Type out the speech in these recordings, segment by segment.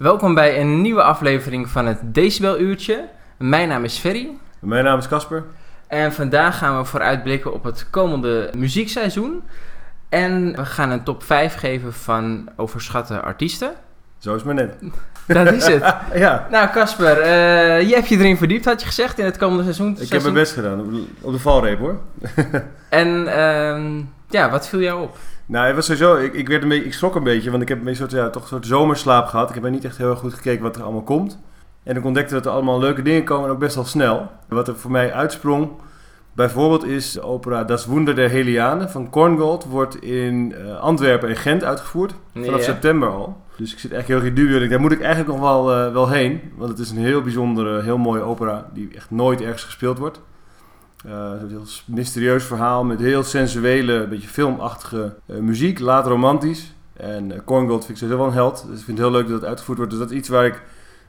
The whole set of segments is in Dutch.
Welkom bij een nieuwe aflevering van het Decibel Uurtje. Mijn naam is Ferry. Mijn naam is Casper. En vandaag gaan we vooruitblikken op het komende muziekseizoen. En we gaan een top 5 geven van overschatte artiesten. Zo is het maar net. Dat is het. ja, Nou, Casper, eh, je hebt je erin verdiept, had je gezegd, in het komende seizoen. ik heb mijn best gedaan. op- Op de valreep hoor. En ehm, ja, wat viel jou op? Nou, het was sowieso, ik, ik, werd een beetje, ik schrok een beetje, want ik heb een soort, ja, toch een soort zomerslaap gehad. Ik heb niet echt heel erg goed gekeken wat er allemaal komt. En ik ontdekte dat er allemaal leuke dingen komen en ook best wel snel. Wat er voor mij uitsprong, bijvoorbeeld is de opera Das Wunder der Helianen van Korngold. Wordt in eh, Antwerpen en Gent uitgevoerd, vanaf september al. Dus ik zit echt heel erg in dubio. en ik- Daar moet ik eigenlijk nog wel, eh, wel heen, want het is een heel bijzondere, heel mooie opera die echt nooit ergens gespeeld wordt. Eh, een heel mysterieus verhaal met heel sensuele, beetje filmachtige eh, muziek, laat romantisch. En Korngold vind ik sowieso wel een held, dus ik vind het heel leuk dat het uitgevoerd wordt. Dus dat is iets waar ik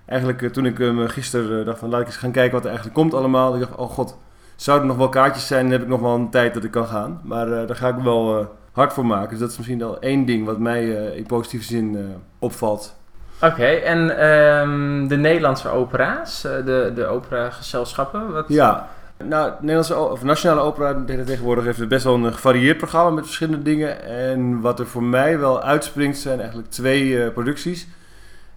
eigenlijk, toen ik hem gisteren dacht van laat ik eens gaan kijken wat er eigenlijk komt allemaal. Ik dacht, oh god, zouden er nog wel kaartjes zijn, dan heb ik nog wel een tijd dat ik kan gaan. Maar daar ga ik wel hard voor maken. Dus dat is misschien wel één ding wat mij in positieve zin opvalt. Oké, en ehm, de Nederlandse opera's, de, de operagezelschappen, wat... Ja, nou, Nederlandse of Nationale Opera tegenwoordig heeft best wel een gevarieerd programma met verschillende dingen. En wat er voor mij wel uitspringt zijn eigenlijk twee eh, producties.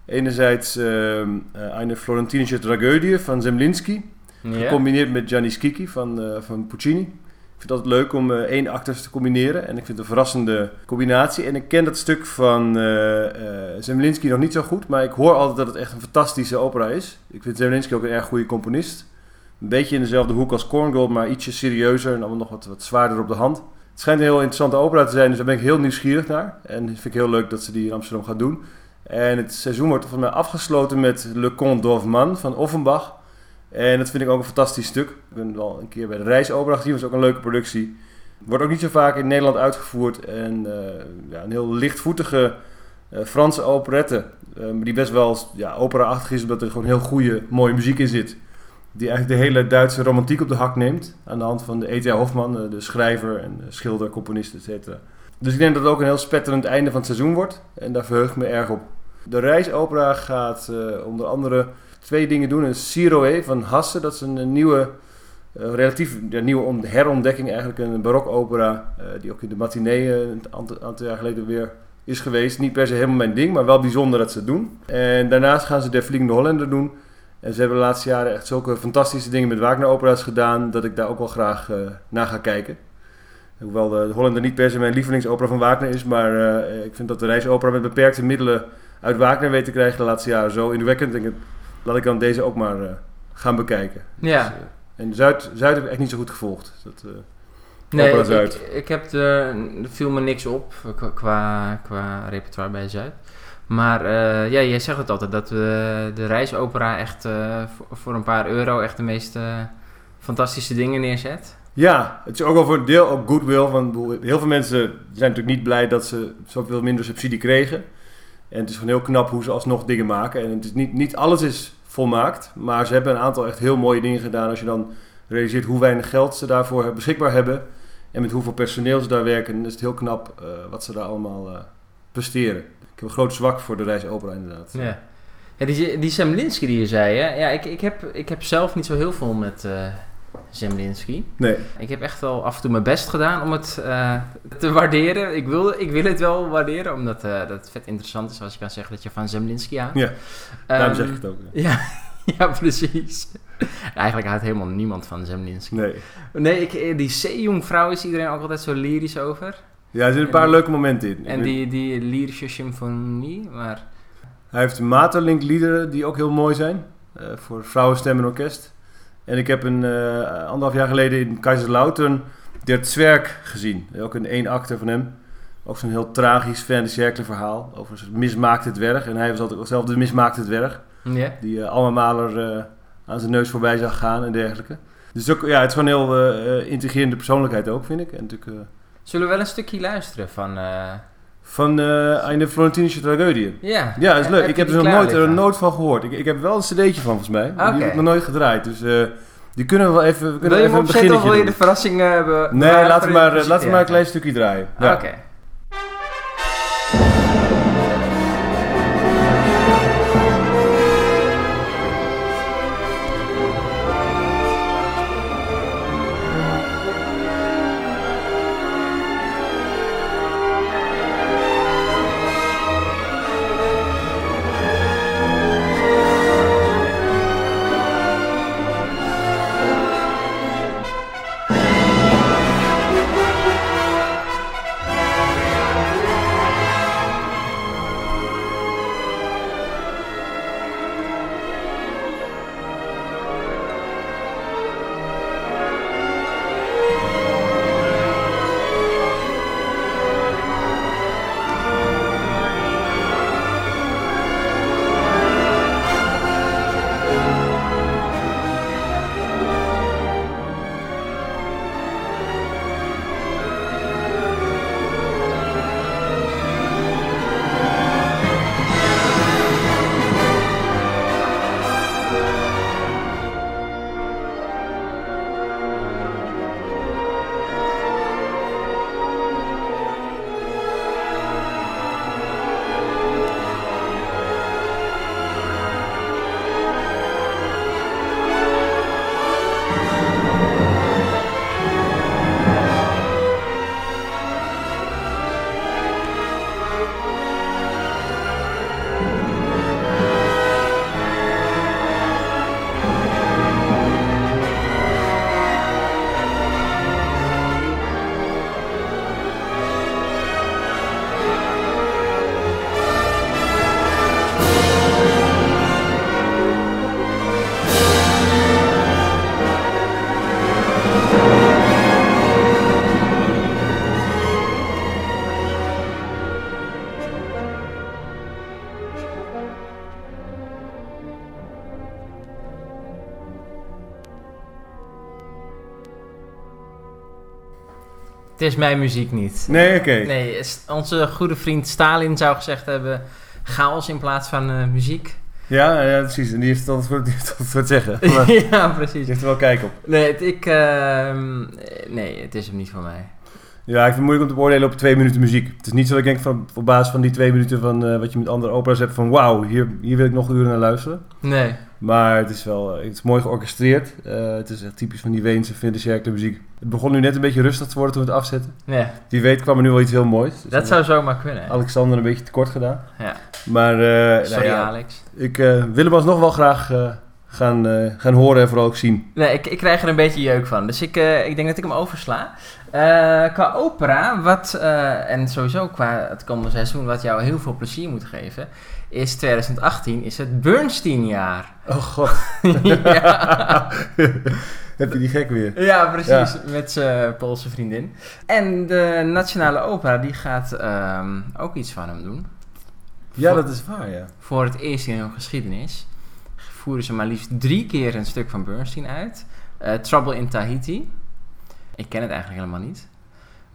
Enerzijds ehm eh, Eine Florentinische Tragödie van Zemlinsky, Ja. gecombineerd met Gianni Schicchi van, eh, van Puccini. Ik vind het altijd leuk om één acteurs te combineren en ik vind het een verrassende combinatie. En ik ken dat stuk van Zemlinsky nog niet zo goed, maar ik hoor altijd dat het echt een fantastische opera is. Ik vind Zemlinsky ook een erg goede componist. Een beetje in dezelfde hoek als Korngold, maar ietsje serieuzer en allemaal nog wat, wat zwaarder op de hand. Het schijnt een heel interessante opera te zijn, dus daar ben ik heel nieuwsgierig naar. En vind ik heel leuk dat ze die in Amsterdam gaat doen. En het seizoen wordt volgens mij afgesloten met Le Conte d'Orfman van Offenbach. En dat vind ik ook een fantastisch stuk. Ik ben wel een keer bij de Reisopera gezien, was ook een leuke productie. Wordt ook niet zo vaak in Nederland uitgevoerd. En eh, ja, een heel lichtvoetige eh, Franse operette. eh, die best wel ja, opera-achtig is, omdat er gewoon heel goede, mooie muziek in zit. Die eigenlijk de hele Duitse romantiek op de hak neemt. Aan de hand van de E.T.A. Hofman, eh, de schrijver en schilder, componist, et cetera. Dus ik denk dat het ook een heel spetterend einde van het seizoen wordt. En daar verheug ik me erg op. De reisopera gaat eh, onder andere twee dingen doen. Een Siroé van Hasse, dat is een, nieuwe, eh, relatief ja, nieuwe on- herontdekking eigenlijk. Een barokopera die ook in de matinee een aantal, aantal jaar geleden weer is geweest. Niet per se helemaal mijn ding, maar wel bijzonder dat ze het doen. En daarnaast gaan ze de Vliegende Hollander doen. En ze hebben de laatste jaren echt zulke fantastische dingen met Wagner-opera's gedaan... dat ik daar ook wel graag eh, naar ga kijken. Hoewel de Hollander niet per se mijn lievelingsopera van Wagner is... maar eh, ik vind dat de reisopera met beperkte middelen uit Wagner weet te krijgen de laatste jaren zo indrukwekkend. Ik denk, laat ik dan deze ook maar eh, gaan bekijken. Ja. Dus, en Zuid, Zuid heb ik echt niet zo goed gevolgd. Dat, Nee, ik, ik, ik heb de, er viel me niks op qua, qua repertoire bij Zuid. Maar eh, ja, jij zegt het altijd, dat de reisopera echt eh, voor, een paar euro echt de meest fantastische dingen neerzet. Ja, het is ook wel voor een deel ook goodwill. Want heel veel mensen zijn natuurlijk niet blij dat ze zoveel minder subsidie kregen. En het is gewoon heel knap hoe ze alsnog dingen maken. En het is niet, niet alles is volmaakt. Maar ze hebben een aantal echt heel mooie dingen gedaan. Als je dan realiseert hoe weinig geld ze daarvoor beschikbaar hebben. En met hoeveel personeel ze daar werken. Dan is het heel knap eh, wat ze daar allemaal presteren. Ik heb een groot zwak voor de reisopera inderdaad. Ja. Ja, die, die Zemlinsky die je zei, hè? Ja, ik, ik, heb, ik heb zelf niet zo heel veel met eh Zemlinsky. Nee, Ik heb echt wel af en toe mijn best gedaan om het eh, te waarderen. Ik wil, ik wil het wel waarderen, omdat eh, dat het vet interessant is als je kan zeggen dat je van Zemlinsky houdt. Ja, daarom Ehm, zeg ik het ook. Ja, ja, precies. Eigenlijk houdt helemaal niemand van Zemlinsky. Nee. Nee, ik, die zeejongvrouw is iedereen ook altijd zo lyrisch over. Ja, er zitten een En paar leuke momenten in. En die, die lyrische symfonie, maar... Hij heeft Materlink-liederen die ook heel mooi zijn. eh, voor vrouwenstem en orkest. En ik heb een eh, anderhalf jaar geleden in Kaiserslautern Der Zwerg gezien. Ook een één acte van hem. Ook zo'n heel tragisch Van verhaal. Over een soort mismaakte dwerg. En hij was altijd zelf de mismaakte dwerg. Ja. Die uh, Alma Maler eh, aan zijn neus voorbij zag gaan en dergelijke. Dus ook, ja, het is gewoon een heel eh, eh, intrigerende persoonlijkheid ook, vind ik. En natuurlijk... Zullen we wel een stukje luisteren van... eh, van eh Eine Florentinische Tragödie. Ja, Ja, dat is leuk. Heb ik heb er nog nooit, er nooit van gehoord. Ik, ik heb wel een cd'tje van, volgens mij. maar Die heb ik nog nooit gedraaid. Dus eh, die kunnen we wel even, we kunnen Wil je even een of wil je de verrassing hebben? Nee, laten we maar, laten we maar een klein. stukje draaien. Ja. Oké. Het is mijn muziek niet. Nee, oké. Nee, onze goede vriend Stalin zou gezegd hebben... chaos in plaats van eh, muziek. Ja, ja, precies. En die heeft het altijd voor, die heeft het altijd voor het zeggen. Ja, die precies. heeft er wel kijk op. Nee, het, ik, ehm, nee, het is hem niet voor mij. Ja, ik vind het moeilijk om te beoordelen op twee minuten muziek. Het is niet zo dat ik denk van, op basis van die twee minuten van eh, wat je met andere opera's hebt van wauw, hier, hier wil ik nog uren naar luisteren. Nee. Maar het is wel, eh, het is mooi georchestreerd. Eh, het is echt typisch van die Weense Vindercercle muziek. Het begon nu net een beetje rustig te worden toen we het afzetten. Ja, Wie weet kwam er nu wel iets heel moois. Dus dat zou zomaar kunnen. Alexander een beetje tekort gedaan. Ja. Maar eh, Sorry nou ja, Alex. ik eh, wil hem alsnog wel graag gaan, gaan horen en vooral ook zien. Nee, ik, ik krijg er een beetje jeuk van. Dus ik, ik denk dat ik hem oversla. Eh, qua opera, wat, en sowieso qua het komende seizoen, wat jou heel veel plezier moet geven, is 2018 is het Bernstein-jaar. Oh god. ja. Heb je die gek weer? ja, precies. Met zijn Poolse vriendin. En de Nationale Opera, die gaat ehm, ook iets van hem doen. Ja, Voor- dat is waar, ja. Voor het eerst in hun geschiedenis voeren ze maar liefst drie keer een stuk van Bernstein uit. Eh, Trouble in Tahiti. Ik ken het eigenlijk helemaal niet.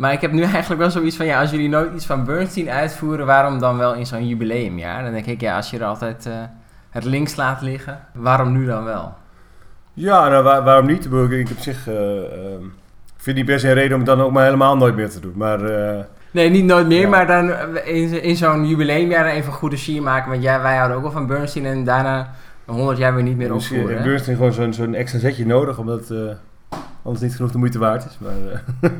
Maar ik heb nu eigenlijk wel zoiets van, ja, als jullie nooit iets van Bernstein uitvoeren, waarom dan wel in zo'n jubileumjaar? Dan denk ik, ja, als je er altijd eh, het links laat liggen, waarom nu dan wel? Ja, nou, waar- waarom niet? Ik op zich eh, ehm, vind niet per se een reden om het dan ook maar helemaal nooit meer te doen. Maar eh, Nee, niet nooit meer, Ja. maar dan in, in zo'n jubileumjaar even goede sier maken. Want ja, wij houden ook wel van Bernstein en daarna 100 jaar weer niet meer misschien opvoeren. hè? Bernstein gewoon zo'n zo'n extra zetje nodig, omdat anders niet genoeg de moeite waard is. Maar,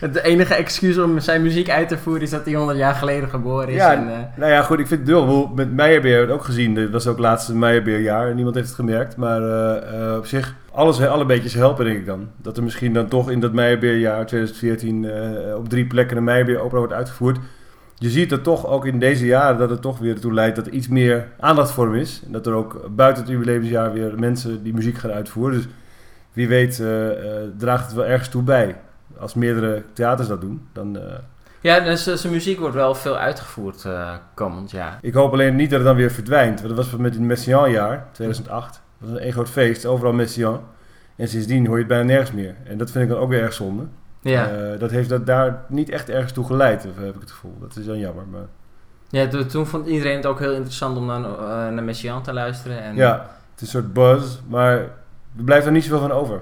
Het enige excuus om zijn muziek uit te voeren is dat hij 100 jaar geleden geboren is. Ja, en, eh, nou ja, goed, ik vind het wel, Met we het ook gezien. Dat was ook laatst een Meyerbeerjaar. Niemand heeft het gemerkt. Maar eh, eh, op zich, alles, alle beetjes helpen denk ik dan. Dat er misschien dan toch in dat Meyerbeerjaar 2014 eh, op drie plekken een Meyerbeer opera wordt uitgevoerd. Je ziet dat toch ook in deze jaren dat het toch weer ertoe leidt dat er iets meer aandacht voor hem is. En dat er ook buiten het jubileumsjaar weer mensen die muziek gaan uitvoeren. Dus wie weet draagt het wel ergens toe bij. Als meerdere theaters dat doen, dan... eh, ja, dus zijn muziek wordt wel veel uitgevoerd eh, komend jaar. Ik hoop alleen niet dat het dan weer verdwijnt. Want dat was met het Messiaen-jaar, 2008. Dat was een groot feest, overal Messiaen. En sindsdien hoor je het bijna nergens meer. En dat vind ik dan ook weer erg zonde. Ja, Eh, dat heeft dat daar niet echt ergens toe geleid, heb ik het gevoel. Dat is dan jammer. Maar... ja to- toen vond iedereen het ook heel interessant om naar Messiaen te luisteren. En, Ja, het is een soort buzz, maar er blijft er niet zoveel van over.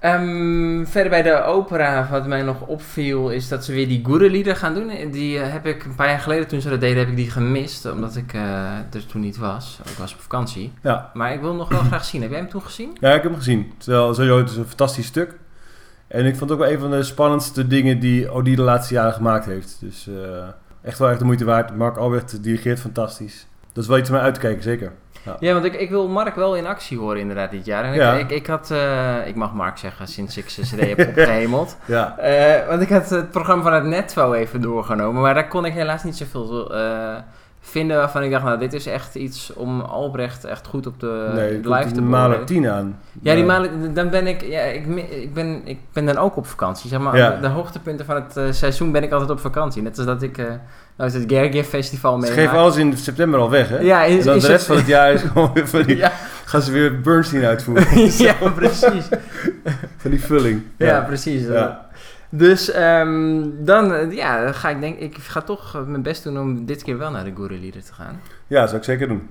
Ehm, verder bij de opera, wat mij nog opviel, is dat ze weer die Guru-lieder gaan doen. Die eh, heb ik een paar jaar geleden, toen ze dat deden, heb ik die gemist. Omdat ik eh, er toen niet was. Ik was op vakantie. Ja. Maar ik wil hem nog wel graag zien. Heb jij hem toen gezien? Ja, ik heb hem gezien. Sowieso, het is een fantastisch stuk. En ik vond het ook wel een van de spannendste dingen die Odie de laatste jaren gemaakt heeft. Dus eh, echt wel echt de moeite waard. Mark Albert dirigeert fantastisch. Dat is wel iets om uit te kijken, zeker. Ja, want ik, ik wil Mark wel in actie horen inderdaad dit jaar. En Ja. ik, ik, ik had, eh, ik mag Mark zeggen sinds ik zijn cd heb opgehemeld. Ja, Eh, want ik had het programma van het Netvo even doorgenomen, maar daar kon ik helaas niet zoveel eh, vinden waarvan ik dacht, nou dit is echt iets om Albrecht echt goed op de nee, live te beoordelen. Mahler 10 aan. Ja, die dan ben ik, ja, ik, ik, ben, ik ben dan ook op vakantie. Zeg maar, Ja. de, de hoogtepunten van het seizoen ben ik altijd op vakantie. Net als dat ik eh nou, het Gergiev Festival Ze mee. geven alles in september al weg, hè? Ja, is, en dan is de rest van het- jaar is gewoon weer van die, ja, gaan ze weer Bernstein uitvoeren. ja, precies. van die vulling. Ja, precies. Ja. Dus ehm, dan eh, ja, ga ik denk ik ga toch mijn best doen om dit keer wel naar de Guru te gaan. ja, zou ik zeker doen.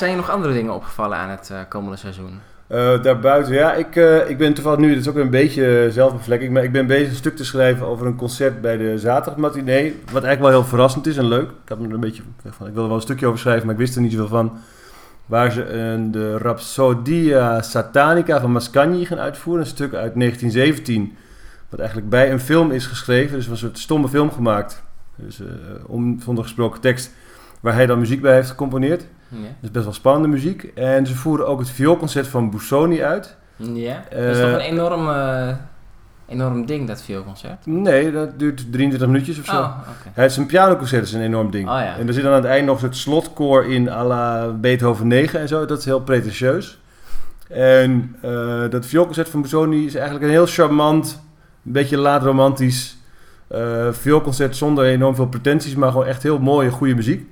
Zijn je nog andere dingen opgevallen aan het eh, komende seizoen? Eh, daarbuiten, ja, ik, eh, ik ben toevallig nu, dat is ook een beetje zelfbevlekking, maar ik ben bezig een stuk te schrijven over een concert bij de zaterdagmatinee. Wat eigenlijk wel heel verrassend is en leuk. Ik had me er een beetje ik wilde wel een stukje over schrijven, maar ik wist er niet zoveel van. Waar ze de Rhapsodia Satanica van Mascagni gaan uitvoeren. Een stuk uit 1917, wat eigenlijk bij een film is geschreven. Dus een soort stomme film gemaakt. Dus om, zonder gesproken tekst, waar hij dan muziek bij heeft gecomponeerd. Ja. Dus best wel spannende muziek. En ze voeren ook het vioolconcert van Busoni uit. Ja? dat is toch Eh, een enorm, eh, enorm ding, dat vioolconcert? Nee, dat duurt 23 minuutjes of zo. Oh, oké. Hij is een pianoconcert is een enorm ding. Oh ja. En er zit dan aan het eind nog het slotkoor in à la Beethoven 9 en zo. Dat is heel pretentieus. En eh, dat vioolconcert van Busoni is eigenlijk een heel charmant, een beetje laat romantisch eh vioolconcert zonder enorm veel pretenties, maar gewoon echt heel mooie, goede muziek.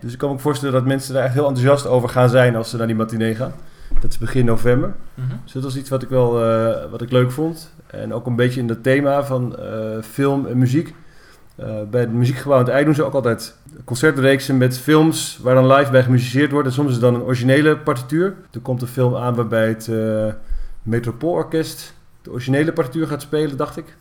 Dus ik kan me ook voorstellen dat mensen daar echt heel enthousiast over gaan zijn als ze naar die matinee gaan. Dat is begin november. Mhm. Dus dat was iets wat ik wel eh, wat ik leuk vond. En ook een beetje in dat thema van eh, film en muziek. Eh, bij het muziekgebouw in het Ei doen ze ook altijd concertreeksen met films waar dan live bij gemusiceerd wordt. En soms is het dan een originele partituur. Er komt een film aan waarbij het Metropoolorkest de originele partituur gaat spelen, dacht ik.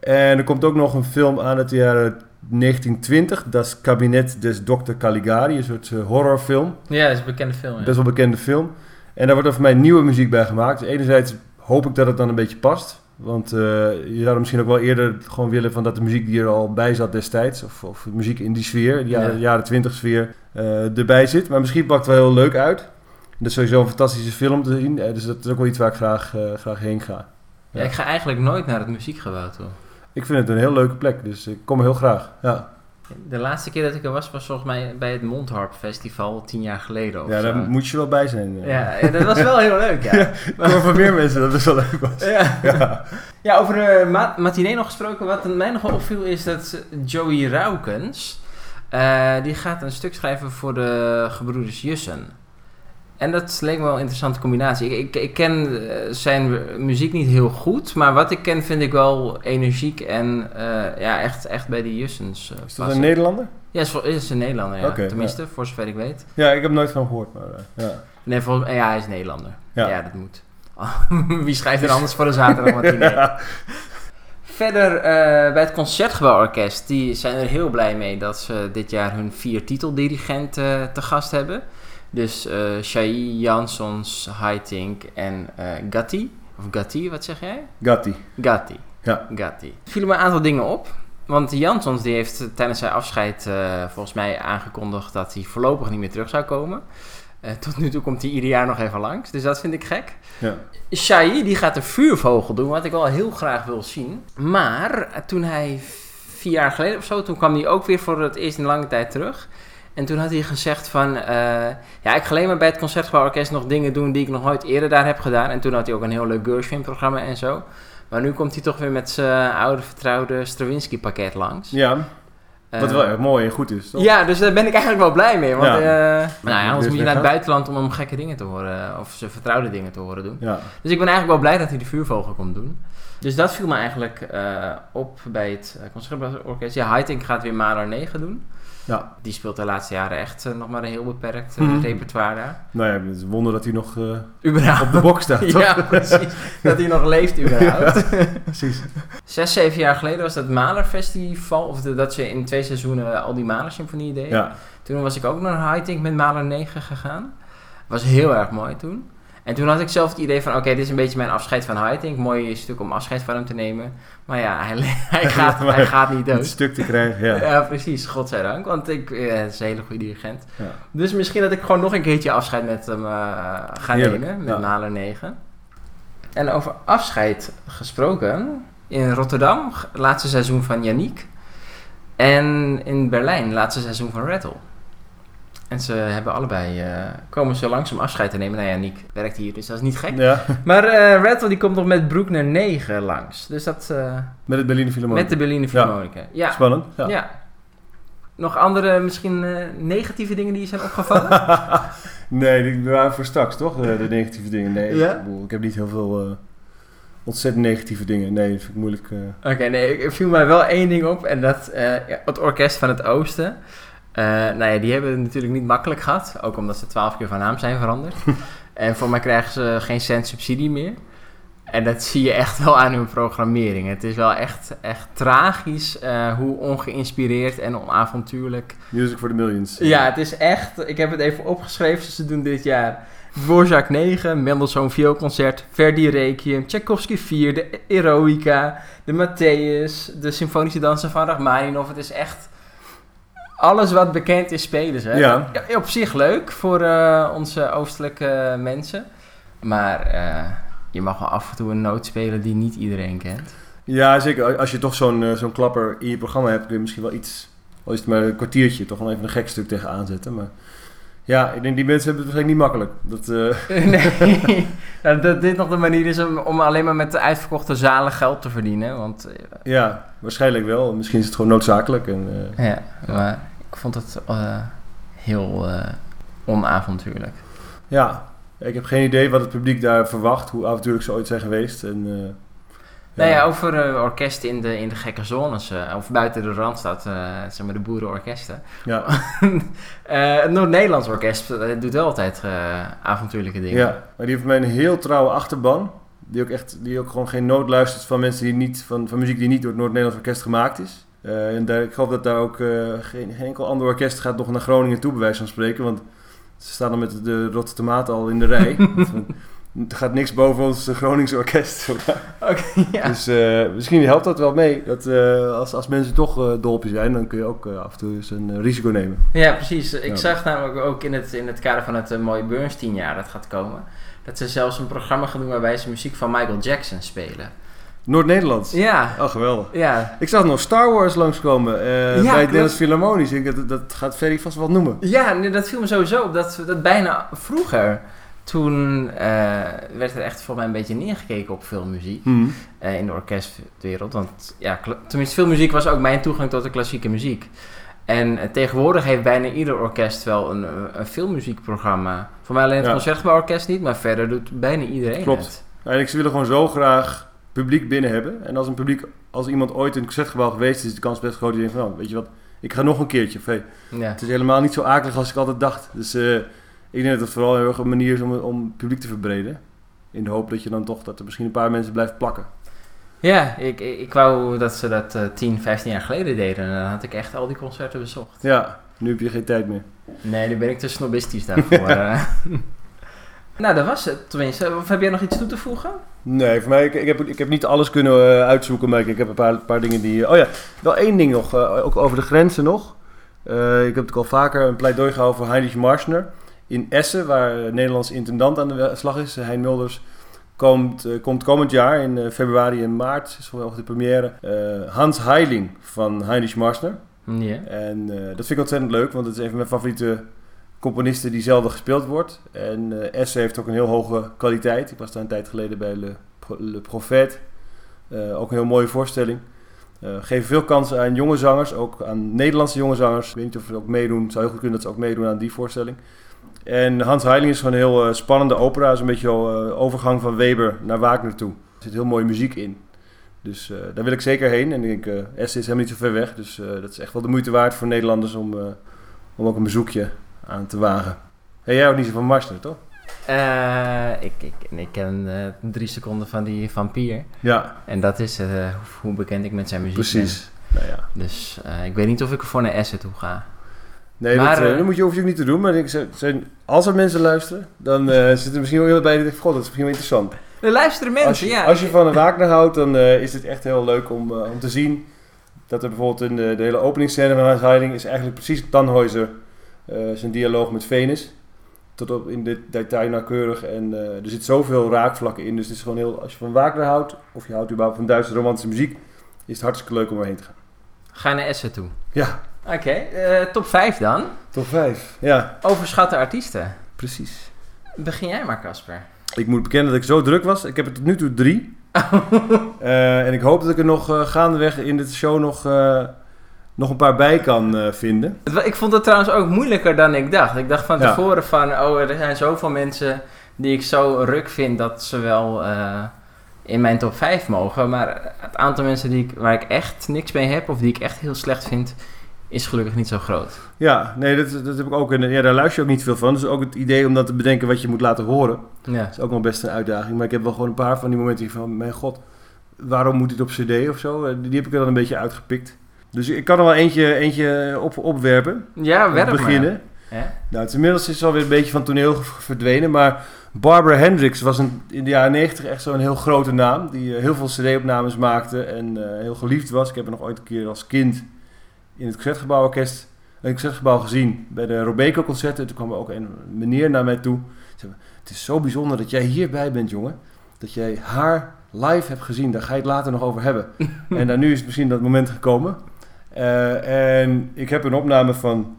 En er komt ook nog een film aan uit de jaren 1920. Das Kabinet des Dr. Caligari, een soort eh, horrorfilm. Ja, dat is een bekende film. Ja. Best wel bekende film. En daar wordt er voor mij nieuwe muziek bij gemaakt. Dus enerzijds hoop ik dat het dan een beetje past. Want eh, je zou misschien ook wel eerder gewoon willen van dat de muziek die er al bij zat destijds. Of, of muziek in die sfeer, de jaren, Ja. jaren 20 sfeer, eh, erbij zit. Maar misschien pakt het wel heel leuk uit. Dat is sowieso een fantastische film te zien. dus dat is ook wel iets waar ik graag, graag heen ga. Ja, ik ga eigenlijk nooit naar het muziekgebouw toe. Ik vind het een heel leuke plek, dus ik kom heel graag. Ja, De laatste keer dat ik er was, was volgens mij bij het Mondharp Festival tien jaar geleden ja daar moet je wel bij zijn. ja, ja, dat was wel heel leuk, ja. Hoor van meer mensen dat het wel leuk was. Ja. Ja. Ja, over de ma matinee nog gesproken. Wat mij nog wel opviel is dat Joey Raukens... eh, die gaat een stuk schrijven voor de gebroeders Jussen. En dat leek me wel een interessante combinatie. Ik, ik, ik ken eh, zijn muziek niet heel goed. Maar wat ik ken vind ik wel energiek. En eh, ja, echt, echt bij die Jussens eh, Is dat een Nederlander? Ja, is, is een Nederlander, ja. Tenminste, voor zover ik weet. Ja, ik heb nooit van gehoord. Maar, ja. Nee, volgens, ja, hij is Nederlander. Ja. Ja, dat moet. Wie schrijft er anders voor een zaterdag. Verder bij het Concertgebouworkest, die zijn er heel blij mee dat ze dit jaar hun vier titeldirigenten te gast hebben. Dus eh Shai, Jansons, Haitink en eh Gatti. Of Gatti, wat zeg jij? Gatti. Gatti. Ja. Gatti. Er vielen me een aantal dingen op. Want Jansons die heeft tijdens zijn afscheid eh, volgens mij aangekondigd dat hij voorlopig niet meer terug zou komen. Tot nu toe komt hij ieder jaar nog even langs. Dus dat vind ik gek. Ja. Shai die gaat de vuurvogel doen, wat ik wel heel graag wil zien. Maar toen hij vier jaar geleden of zo, toen kwam hij ook weer voor het eerst in lange tijd terug. En toen had hij gezegd van, eh, ja, ik ga alleen maar bij het Concertgebouworkest nog dingen doen die ik nog nooit eerder daar heb gedaan. En toen had hij ook een heel leuk Gershwin-programma en zo. Maar nu komt hij toch weer met zijn oude vertrouwde Stravinsky-pakket langs. Ja, wat Eh, wel erg mooi en goed is, toch? ja, dus daar ben ik eigenlijk wel blij mee. Want Ja. eh, nou ja, anders Dus moet je naar het buitenland om hem gekke dingen te horen. Of zijn vertrouwde dingen te horen doen. Ja. Dus ik ben eigenlijk wel blij dat hij de vuurvogel komt doen. Dus dat viel me eigenlijk eh, op bij het Concertgebouworkest. Ja, Haitink gaat weer Mahler 9 doen. Ja. Die speelt de laatste jaren echt eh, nog maar een heel beperkt eh, Mhm. repertoire daar. Nou ja, het is een wonder dat hij nog Überhaupt. op de box staat, toch? ja, precies. dat hij nog leeft überhaupt. Precies. Zes, zeven jaar geleden was dat Mahler Festival. Of de- dat ze in twee seizoenen al die Mahler symfonieën deden. Ja. Toen was ik ook naar Haitink met Mahler 9 gegaan. Was heel erg mooi toen. En toen had ik zelf het idee van, oké, dit is een beetje mijn afscheid van Haitink. Mooi stuk om afscheid van hem te nemen. Maar ja, hij, hij, gaat, hij gaat niet Het dood. stuk te krijgen, ja. Ja, precies. Godzijdank. Want ik, eh, het is een hele goede dirigent. Ja. Dus misschien dat ik gewoon nog een keertje afscheid met hem eh, ga Heerlijk, nemen. Met ja. Mahler 9. En over afscheid gesproken. In Rotterdam, laatste seizoen van Yannick. En in Berlijn, laatste seizoen van Rattle. En ze hebben allebei, eh, komen ze langs om afscheid te nemen. Nou ja, Yannick werkt hier, dus dat is niet gek. Ja, Maar Rattle die komt nog met Broekner 9 langs. Dus dat eh, met het Berliner Philharmonie. met de Berliner Philharmonica. Ja. Spannend. Ja. Ja. Nog andere, misschien negatieve dingen die je zijn opgevallen? nee, die waren voor straks, toch? De, de negatieve dingen. Nee, Ja? ik, bedoel, ik heb niet heel veel ontzettend negatieve dingen. Nee, dat vind ik moeilijk. Oké, nee, ik- er viel mij wel één ding op. En dat het Orkest van het Oosten. Eh, nou ja, die hebben het natuurlijk niet makkelijk gehad. Ook omdat ze twaalf keer van naam zijn veranderd. en voor mij krijgen ze geen cent subsidie meer. En dat zie je echt wel aan hun programmering. Het is wel echt, echt tragisch eh, hoe ongeïnspireerd en onavontuurlijk. Music for the Millions. Ja, het is echt. Ik heb het even opgeschreven. Ze doen dit jaar Dvorak 9, Mendelssohn Vioolconcert, Verdi Requiem, Tchaikovsky 4, de Eroica, de Matthäus, de Symfonische Dansen van Rachmaninoff. Het is echt alles wat bekend is spelen ze. Ja. Op zich leuk voor uh, onze oostelijke mensen. Maar uh, je mag wel af en toe een noot spelen die niet iedereen kent. Ja, zeker. Als je toch zo'n uh, zo'n klapper in je programma hebt, kun je misschien wel iets, al is het maar een kwartiertje, toch wel even een gek stuk tegenaan zetten. Maar ja, ik denk die mensen hebben het waarschijnlijk niet makkelijk. Dat, nee, nou, dat dit nog de manier is om, om alleen maar met de uitverkochte zalen geld te verdienen. Want, ja, waarschijnlijk wel. Misschien is het gewoon noodzakelijk. En, ja, maar ik vond het heel onavontuurlijk. Ja, ik heb geen idee wat het publiek daar verwacht, hoe avontuurlijk ze ooit zijn geweest. En, uh, ja. Nou ja, over uh, orkesten in de, in de gekke zones, uh, of buiten de Randstad, zeg maar de boerenorkesten. Ja. het Noord-Nederlands orkest doet wel altijd avontuurlijke dingen. Ja, maar die heeft mij een heel trouwe achterban. Die ook, echt, die ook gewoon geen nood luistert van mensen die niet, van, van muziek die niet door het Noord-Nederlands orkest gemaakt is. En daar, ik geloof dat daar ook geen, geen enkel ander orkest gaat nog naar Groningen toe, bij wijze van spreken. Want ze staan dan met de rotte tomaten al in de rij. er gaat niks boven ons Groningse orkest. okay, ja. Dus uh, misschien helpt dat wel mee. Dat, als, als mensen toch uh, dolpje zijn, dan kun je ook af en toe eens een risico nemen. Ja, precies. Ik ja. zag namelijk ook in het, in het kader van het mooie Bernstein jaar dat gaat komen... dat ze zelfs een programma gaan doen waarbij ze muziek van Michael Jackson spelen. Noord-Nederlands? Ja. Oh, geweldig. Ja. Ik zag nog Star Wars langskomen uh, ja, bij Dennis Philharmonisch. Ik, dat, dat gaat Ferry vast wel noemen. Ja, nee, dat viel me sowieso op. Dat, dat bijna vroeger, toen uh, werd er echt volgens mij een beetje neergekeken op filmmuziek. Mm. Uh, in de orkestwereld. Want ja, tenminste, filmmuziek was ook mijn toegang tot de klassieke muziek. En tegenwoordig heeft bijna ieder orkest wel een, een filmmuziekprogramma. Voor mij alleen het ja. Concertgebouworkest niet, maar verder doet bijna iedereen Klopt. het. En ik wil gewoon zo graag publiek binnen hebben. En als een publiek, als iemand ooit in een concertgebouw geweest is, is de kans best groot die denkt van, oh, weet je wat, ik ga nog een keertje. Of, hey, ja. Het is helemaal niet zo akelig als ik altijd dacht. Dus uh, ik denk dat het vooral heel erg een manier is om, om het publiek te verbreden. In de hoop dat je dan toch, dat er misschien een paar mensen blijft plakken. Ja, ik, ik, ik wou dat ze dat uh, 10, 15 jaar geleden deden. En dan had ik echt al die concerten bezocht. Ja, nu heb je geen tijd meer. Nee, nu ben ik te snobistisch daarvoor. uh. Nou, dat was het tenminste. Of heb jij nog iets toe te voegen? Nee, voor mij, ik, ik, heb, ik heb niet alles kunnen uh, uitzoeken, maar ik, ik, heb een paar, paar dingen die... oh ja, wel één ding nog, uh, ook over de grenzen nog. Uh, ik heb het al vaker een pleidooi gehouden voor Heinrich Marschner. In Essen, waar Nederlands intendant aan de slag is, Hein Mulders... Komt, komt komend jaar in februari en maart, is wel de première, Hans Heiling van Heinrich Marschner. Ja. En dat vind ik ontzettend leuk, want het is een van mijn favoriete componisten die zelden gespeeld wordt. En uh, Essen heeft ook een heel hoge kwaliteit. Ik was daar een tijd geleden bij Le, Le Prophète. Uh, ook een heel mooie voorstelling. Uh, geven veel kansen aan jonge zangers, ook aan Nederlandse jonge zangers. Ik weet niet of ze ook meedoen. Het zou heel goed kunnen dat ze ook meedoen aan die voorstelling. En Hans Heiling is gewoon een heel spannende opera. Is een beetje overgang van Weber naar Wagner toe. Er zit heel mooie muziek in. Dus daar wil ik zeker heen. En ik denk, Essen is helemaal niet zo ver weg. Dus dat is echt wel de moeite waard voor Nederlanders om, om ook een bezoekje aan te wagen. Hey, jij ook niet zo van Marsner, toch? Uh, ik, ik, ik ken uh, drie seconden van die vampier. Ja. En dat is uh, hoe bekend ik met zijn muziek Precies. ben. Nou ja. Dus ik weet niet of ik er voor naar Essen toe ga. Nee, maar, dat, dat moet je hoef je ook niet te doen. Maar ik, zijn, als er mensen luisteren, dan zit er misschien wel iemand bij die denkt... God, dat is misschien wel interessant. Er luisteren mensen, als je, ja. Als je van een Wagner houdt, dan is het echt heel leuk om, om te zien... dat er bijvoorbeeld in de, de hele openingsscène van Hans Heiding... is eigenlijk precies Tannhäuser... Zijn dialoog met Venus. Tot op in dit detail nauwkeurig. En uh, er zit zoveel raakvlakken in. Dus het is gewoon heel. Als je van Wagner houdt. of je houdt überhaupt van Duitse romantische muziek. is het hartstikke leuk om erheen te gaan. Ga je naar Essen toe? Ja. Oké, okay, uh, top 5 dan. Top 5, ja. Overschatte artiesten. Precies. Begin jij maar, Casper. Ik moet bekennen dat ik zo druk was. Ik heb er tot nu toe drie. uh, en ik hoop dat ik er nog uh, gaandeweg in dit show nog nog een paar bij kan uh, vinden. Ik vond het trouwens ook moeilijker dan ik dacht. Ik dacht van ja. tevoren van, oh, er zijn zoveel mensen die ik zo ruk vind dat ze wel uh, in mijn top 5 mogen. Maar het aantal mensen die ik, waar ik echt niks mee heb of die ik echt heel slecht vind, is gelukkig niet zo groot. Ja, nee, dat, dat heb ik ook. En ja, daar luister je ook niet veel van. Dus ook het idee om dan te bedenken wat je moet laten horen. Ja. is ook nog best een uitdaging. Maar ik heb wel gewoon een paar van die momenten van... Mijn god, waarom moet dit op cd of zo? Eh, Die heb ik er dan een beetje uitgepikt. Dus ik kan er wel eentje, eentje op, opwerpen. Ja, te beginnen. Nou, het is inmiddels is alweer een beetje van toneel verdwenen. Maar Barbara Hendricks was een, in de jaren 90 echt zo'n heel grote naam. Die eh, heel veel cd-opnames maakte en eh, heel geliefd was. Ik heb haar nog ooit een keer als kind in het Concertgebouworkest... een concertgebouw gezien bij de Robeco-concerten. Toen kwam er ook een meneer naar mij toe. Zei, het is zo bijzonder dat jij hierbij bent, jongen. Dat jij haar live hebt gezien. Daar ga je het later nog over hebben. en dan nu is misschien dat moment gekomen. Eh, en ik heb een opname van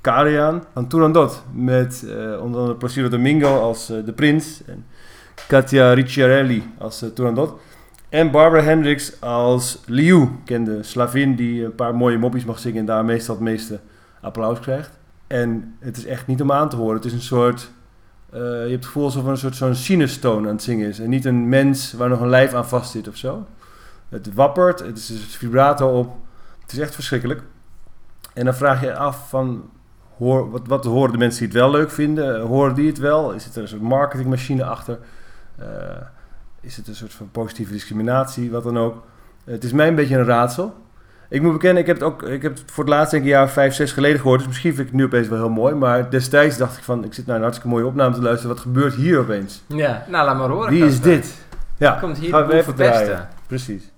Karian van Turandot. Met eh, onder andere Placido Domingo als eh, de prins. En Katia Ricciarelli als Turandot. En Barbara Hendricks als Liu. Kende slavin die een paar mooie moppies mag zingen. En daar meestal het meeste applaus krijgt. En het is echt niet om aan te horen. Het is een soort... je hebt het gevoel alsof er een soort zo'n sinustoon aan het zingen is. En niet een mens waar nog een lijf aan vast zit of zo. Het wappert, het is een vibrato op. Het is echt verschrikkelijk. En dan vraag je je af van... Hoor, wat, wat horen de mensen die het wel leuk vinden? Horen die het wel? Is het er een soort marketingmachine achter? Eh, is het een soort van positieve discriminatie? Wat dan ook. het is mij een beetje een raadsel. Ik moet bekennen, ik heb het, ook, ik heb het voor het laatst denk ik een jaar vijf, zes geleden gehoord. Dus misschien vind ik het nu opeens wel heel mooi. Maar destijds dacht ik van, ik zit naar een hartstikke mooie opname te luisteren. Wat gebeurt hier opeens? Ja, nou laat maar horen. Wie is dit? Ja, Komt hier gaan de we even draaien. Precies.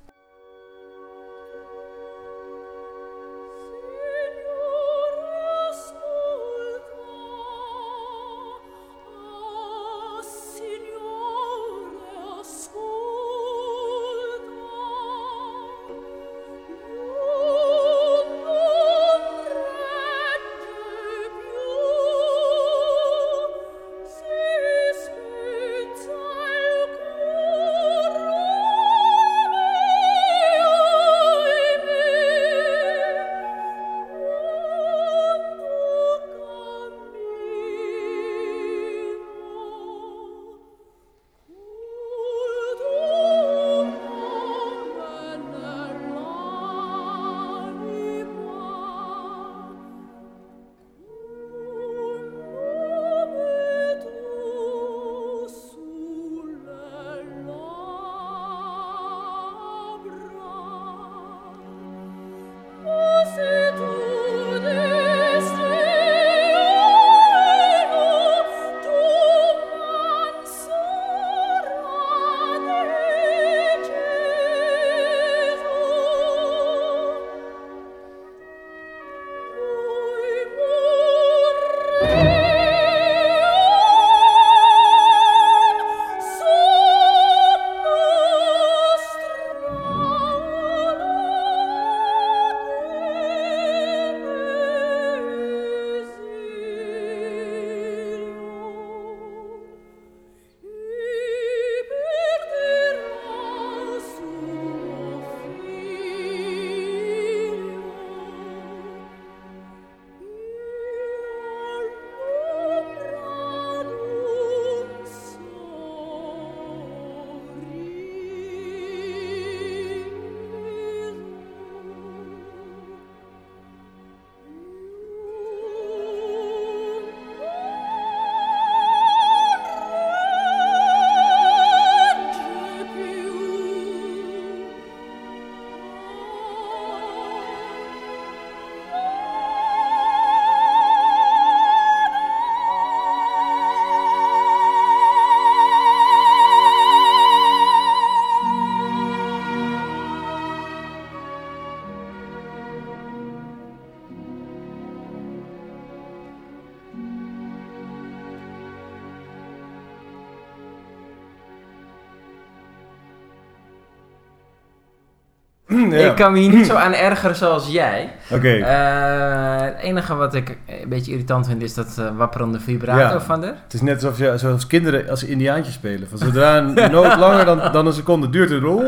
Ik kan me hier niet zo aan ergeren zoals jij. Oké. Eh, het enige wat ik een beetje irritant vind is dat eh, wapperende vibrato Ja. van er. Het is net alsof je, zoals kinderen als ze indiaantjes spelen. Van zodra een noot langer dan, dan een seconde duurt, dan...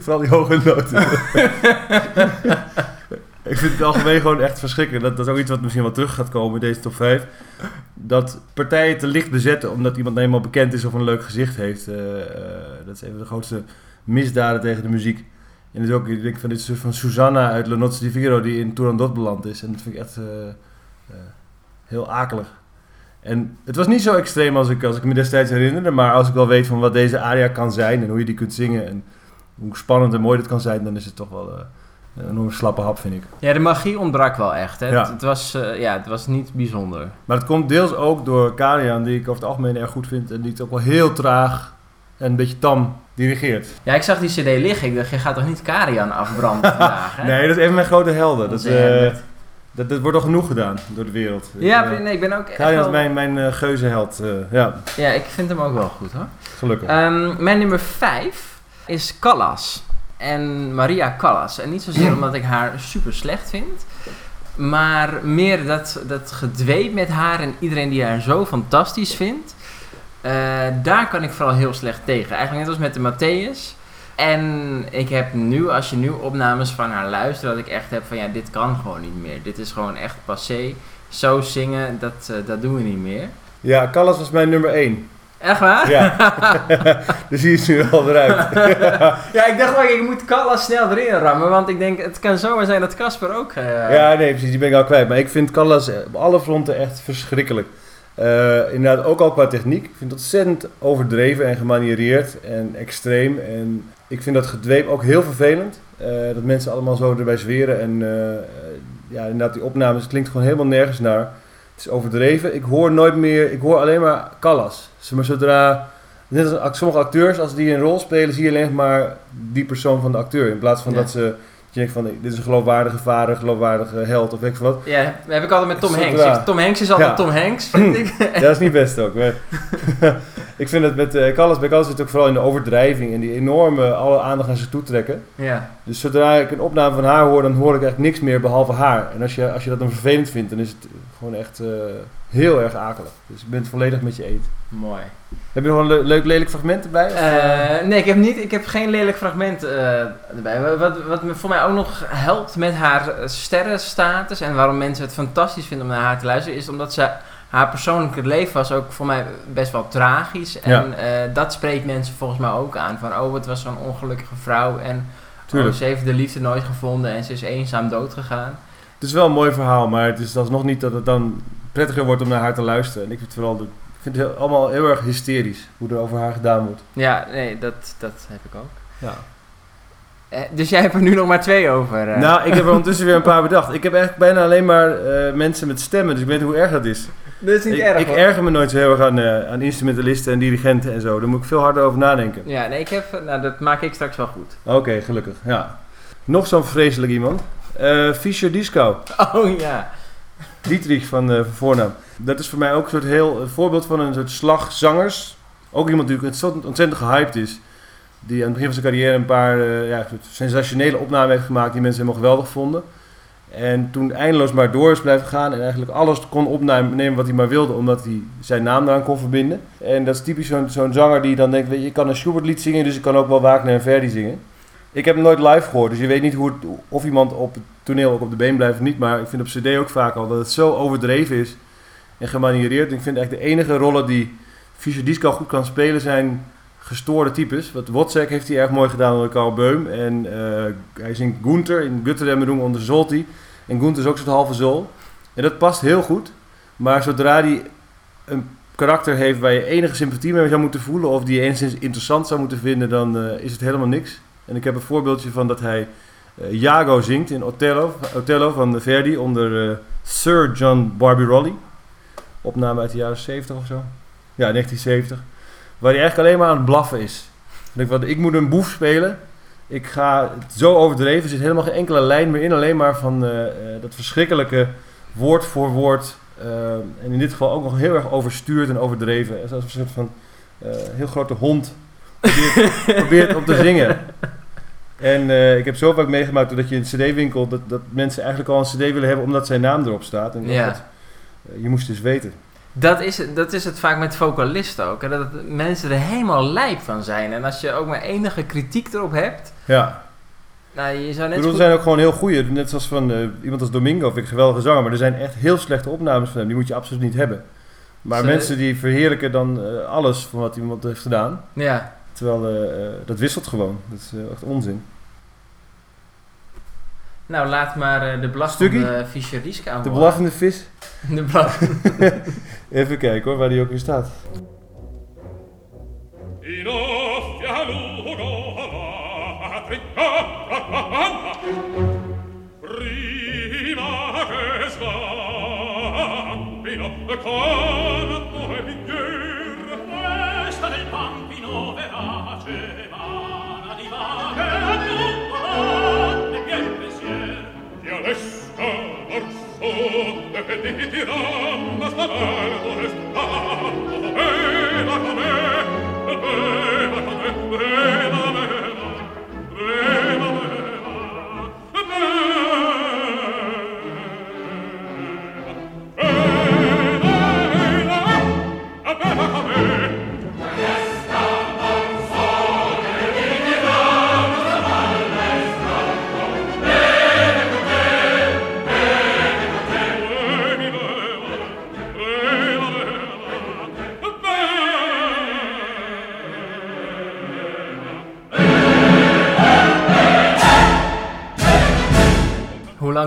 Vooral die hoge noten. Ik vind het algemeen gewoon echt verschrikkelijk. Dat, dat is ook iets wat misschien wel terug gaat komen in deze top 5. Dat partijen te licht bezetten omdat iemand eenmaal bekend is of een leuk gezicht heeft. eh, eh, dat is een van de grootste misdaden tegen de muziek. En het is ook, ik van dit soort van Susanna uit Le Nozze di Figaro die in Turandot beland is. En dat vind ik echt eh, heel akelig. En het was niet zo extreem als ik, als ik me destijds herinnerde, maar als ik wel weet van wat deze aria kan zijn en hoe je die kunt zingen en hoe spannend en mooi dat kan zijn, dan is het toch wel een enorm slappe hap, vind ik. Ja, de magie ontbrak wel echt. Hè? Ja. Het, het was, eh, ja, het was niet bijzonder. Maar het komt deels ook door Karian, die ik over het algemeen erg goed vind en die het ook wel heel traag en een beetje tam dirigeert. Ja, ik zag die cd liggen. Ik dacht, je gaat toch niet Karian afbranden vandaag, hè? Nee, dat is een van mijn grote helden. Dat, eh, dat, dat wordt al genoeg gedaan door de wereld. Ja, Eh, nee, ik ben ook echt Karian is wel- mijn, mijn geuzenheld. eh, ja, Ja, ik vind hem ook wel goed, hoor. gelukkig. Ehm, mijn nummer 5 is Callas. En Maria Callas. En niet zozeer omdat ik haar super slecht vind. Maar meer dat, dat gedweep met haar en iedereen die haar zo fantastisch vindt. eh, daar kan ik vooral heel slecht tegen. Eigenlijk net als met de Matthäus. En ik heb nu, als je nu opnames van haar luistert, dat ik echt heb van ja, dit kan gewoon niet meer. Dit is gewoon echt passé. Zo zingen, dat, eh, dat doen we niet meer. ja, Callas was mijn nummer 1. Echt waar? Ja, dus die is nu wel eruit. ja, ik dacht wel, ik moet Callas snel erin rammen, want ik denk, het kan zomaar zijn dat Casper ook... eh, Ja, nee, precies, die ben ik al kwijt. Maar ik vind Callas eh, op alle fronten echt verschrikkelijk. Eh, inderdaad, ook al qua techniek. Ik vind het ontzettend overdreven en gemaniereerd en extreem. En ik vind dat gedweep ook heel vervelend. Dat mensen allemaal zo erbij zweren. En ja, inderdaad, die opnames het klinkt gewoon helemaal nergens naar. Het is overdreven. Ik hoor nooit meer, ik hoor alleen maar Callas. Maar zodra, net als sommige acteurs, als die een rol spelen, zie je alleen maar die persoon van de acteur. In plaats van Ja. dat ze, je denkt van, dit is een geloofwaardige vader, een geloofwaardige held of weet ik wat. Ja, dat heb ik altijd met Tom Hanks. Tom Hanks is altijd Ja. Tom Hanks, vind ik. Ja, dat is niet best ook. ik vind het met eh Callas, bij Callas zit ook vooral in de overdrijving en die enorme alle aandacht naar zich toe trekken. ja. Dus zodra ik een opname van haar hoor, dan hoor ik echt niks meer behalve haar. En als je, als je dat dan vervelend vindt, dan is het gewoon echt eh, heel erg akelig. Dus ik ben het volledig met je eens. Mooi. Heb je nog een le- leuk lelijk fragment erbij? Eh? Nee, ik heb, niet, ik heb geen lelijk fragment erbij. Wat- Wat, me voor mij ook nog helpt met haar sterrenstatus en waarom mensen het fantastisch vinden om naar haar te luisteren, is omdat ze haar persoonlijke leven was ook voor mij best wel tragisch. En Ja. eh, dat spreekt mensen volgens mij ook aan. Van, oh, het was zo'n ongelukkige vrouw en oh, ze heeft de liefde nooit gevonden en ze is eenzaam doodgegaan. Het is wel een mooi verhaal, maar het is alsnog niet dat het dan prettiger wordt om naar haar te luisteren. En ik vind het vooral, de, ik vind het allemaal heel erg hysterisch hoe er over haar gedaan wordt. Ja, nee, dat, dat heb ik ook. Ja. Eh, dus jij hebt er nu nog maar twee over. eh. Nou, ik heb er ondertussen weer een paar bedacht. Ik heb eigenlijk bijna alleen maar mensen met stemmen, dus ik weet hoe erg dat is. Dat is niet ik, erg ik hoor. erger me nooit zo heel erg aan, eh, aan instrumentalisten en dirigenten en zo. Daar moet ik veel harder over nadenken. Ja, nee, ik heb, nou, dat maak ik straks wel goed. Oké, gelukkig. Ja. Nog zo'n vreselijk iemand. Eh Fischer Disco. Oh ja. Dietrich van, eh, van voornaam. Dat is voor mij ook een soort heel een voorbeeld van een soort slagzangers. Ook iemand die ontzettend, ontzettend gehyped is. Die aan het begin van zijn carrière een paar ja, sensationele opnamen heeft gemaakt die mensen helemaal geweldig vonden. En toen eindeloos maar door is blijven gaan en eigenlijk alles kon opnemen wat hij maar wilde, omdat hij zijn naam eraan kon verbinden. En dat is typisch zo'n zanger die dan denkt, weet je, ik kan een Schubert lied zingen, dus ik kan ook wel Wagner en Verdi zingen. Ik heb hem nooit live gehoord, dus je weet niet hoe of iemand op het toneel ook op de been blijft of niet. Maar ik vind op cd ook vaak al dat het zo overdreven is en gemaniereerd. Ik vind eigenlijk de enige rollen die Fischer Disco goed kan spelen zijn gestoorde types. Wat Wozzeck heeft hij erg mooi gedaan onder Carl Beum. En eh, hij zingt Gunther in Götterdämmerung onder Zolti. En Gunther is ook zo'n halve zool. En dat past heel goed. Maar zodra hij een karakter heeft waar je enige sympathie mee zou moeten voelen... of die je enigszins interessant zou moeten vinden, dan eh, is het helemaal niks. En ik heb een voorbeeldje van dat hij eh Iago zingt in Othello, Othello van Verdi onder eh, Sir John Barbirolli. Opname uit de jaren 70 of zo. Ja, 1970. Waar hij eigenlijk alleen maar aan het blaffen is. Ik van, ik moet een boef spelen. Ik ga het zo overdreven. Er zit helemaal geen enkele lijn meer in. Alleen maar van eh, eh, dat verschrikkelijke woord voor woord. eh, en in dit geval ook nog heel erg overstuurd en overdreven. Zoals een soort van heel grote hond probeert, probeert op te zingen. En ik heb zo vaak meegemaakt dat je in een cd-winkel... Dat, dat mensen eigenlijk al een cd willen hebben omdat zijn naam erop staat. En Ja. dat, je moest dus weten. Dat is, het- dat is het vaak met vocalisten ook. Hè? Dat mensen er helemaal lijp van zijn. En als je ook maar enige kritiek erop hebt... Ja. Nou, je zou Ik net bedoel, zo er zijn ook gewoon heel goede, net zoals van eh, iemand als Domingo, vind ik geweldige zanger, maar er zijn echt heel slechte opnames van hem, die moet je absoluut niet hebben. Maar mensen die verheerlijken dan eh, alles van wat iemand heeft gedaan. Ja. Terwijl eh, dat wisselt gewoon. Dat is echt onzin. Nou, laat maar eh, de belachende Stukkie? Fischer-Rieske aan De horen. blaffende vis. De blaf. Even kijken hoor, waar die ook in staat. Questa del pampino verace e ti dirò sarà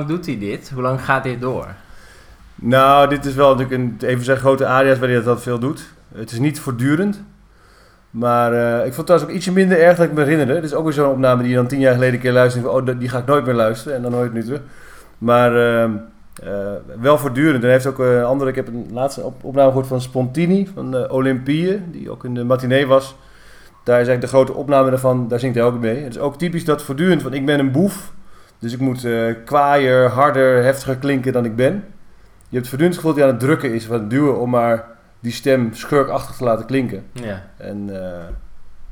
doet hij dit? Hoe lang gaat dit door? Nou, dit is wel natuurlijk een, even zijn grote aria's waar hij dat veel doet. Het is niet voortdurend. Maar eh, ik vond het trouwens ook ietsje minder erg dan ik me herinnerde. Het is ook weer zo'n opname die je dan tien jaar geleden een keer luistert. van, Oh, die ga ik nooit meer luisteren. En dan het nu terug. Maar ehm, eh, wel voortdurend. En hij heeft ook een andere... Ik heb een laatste op, opname gehoord van Spontini. Van Olympie. Die ook in de matinee was. Daar is eigenlijk de grote opname daarvan. Daar zingt hij ook mee. Het is ook typisch dat voortdurend. van ik ben een boef. Dus ik moet eh kwaaier, harder, heftiger klinken dan ik ben. Je hebt voortdurend het gevoel dat hij aan het drukken is, of aan het duwen om maar die stem schurkachtig te laten klinken. Ja. En eh,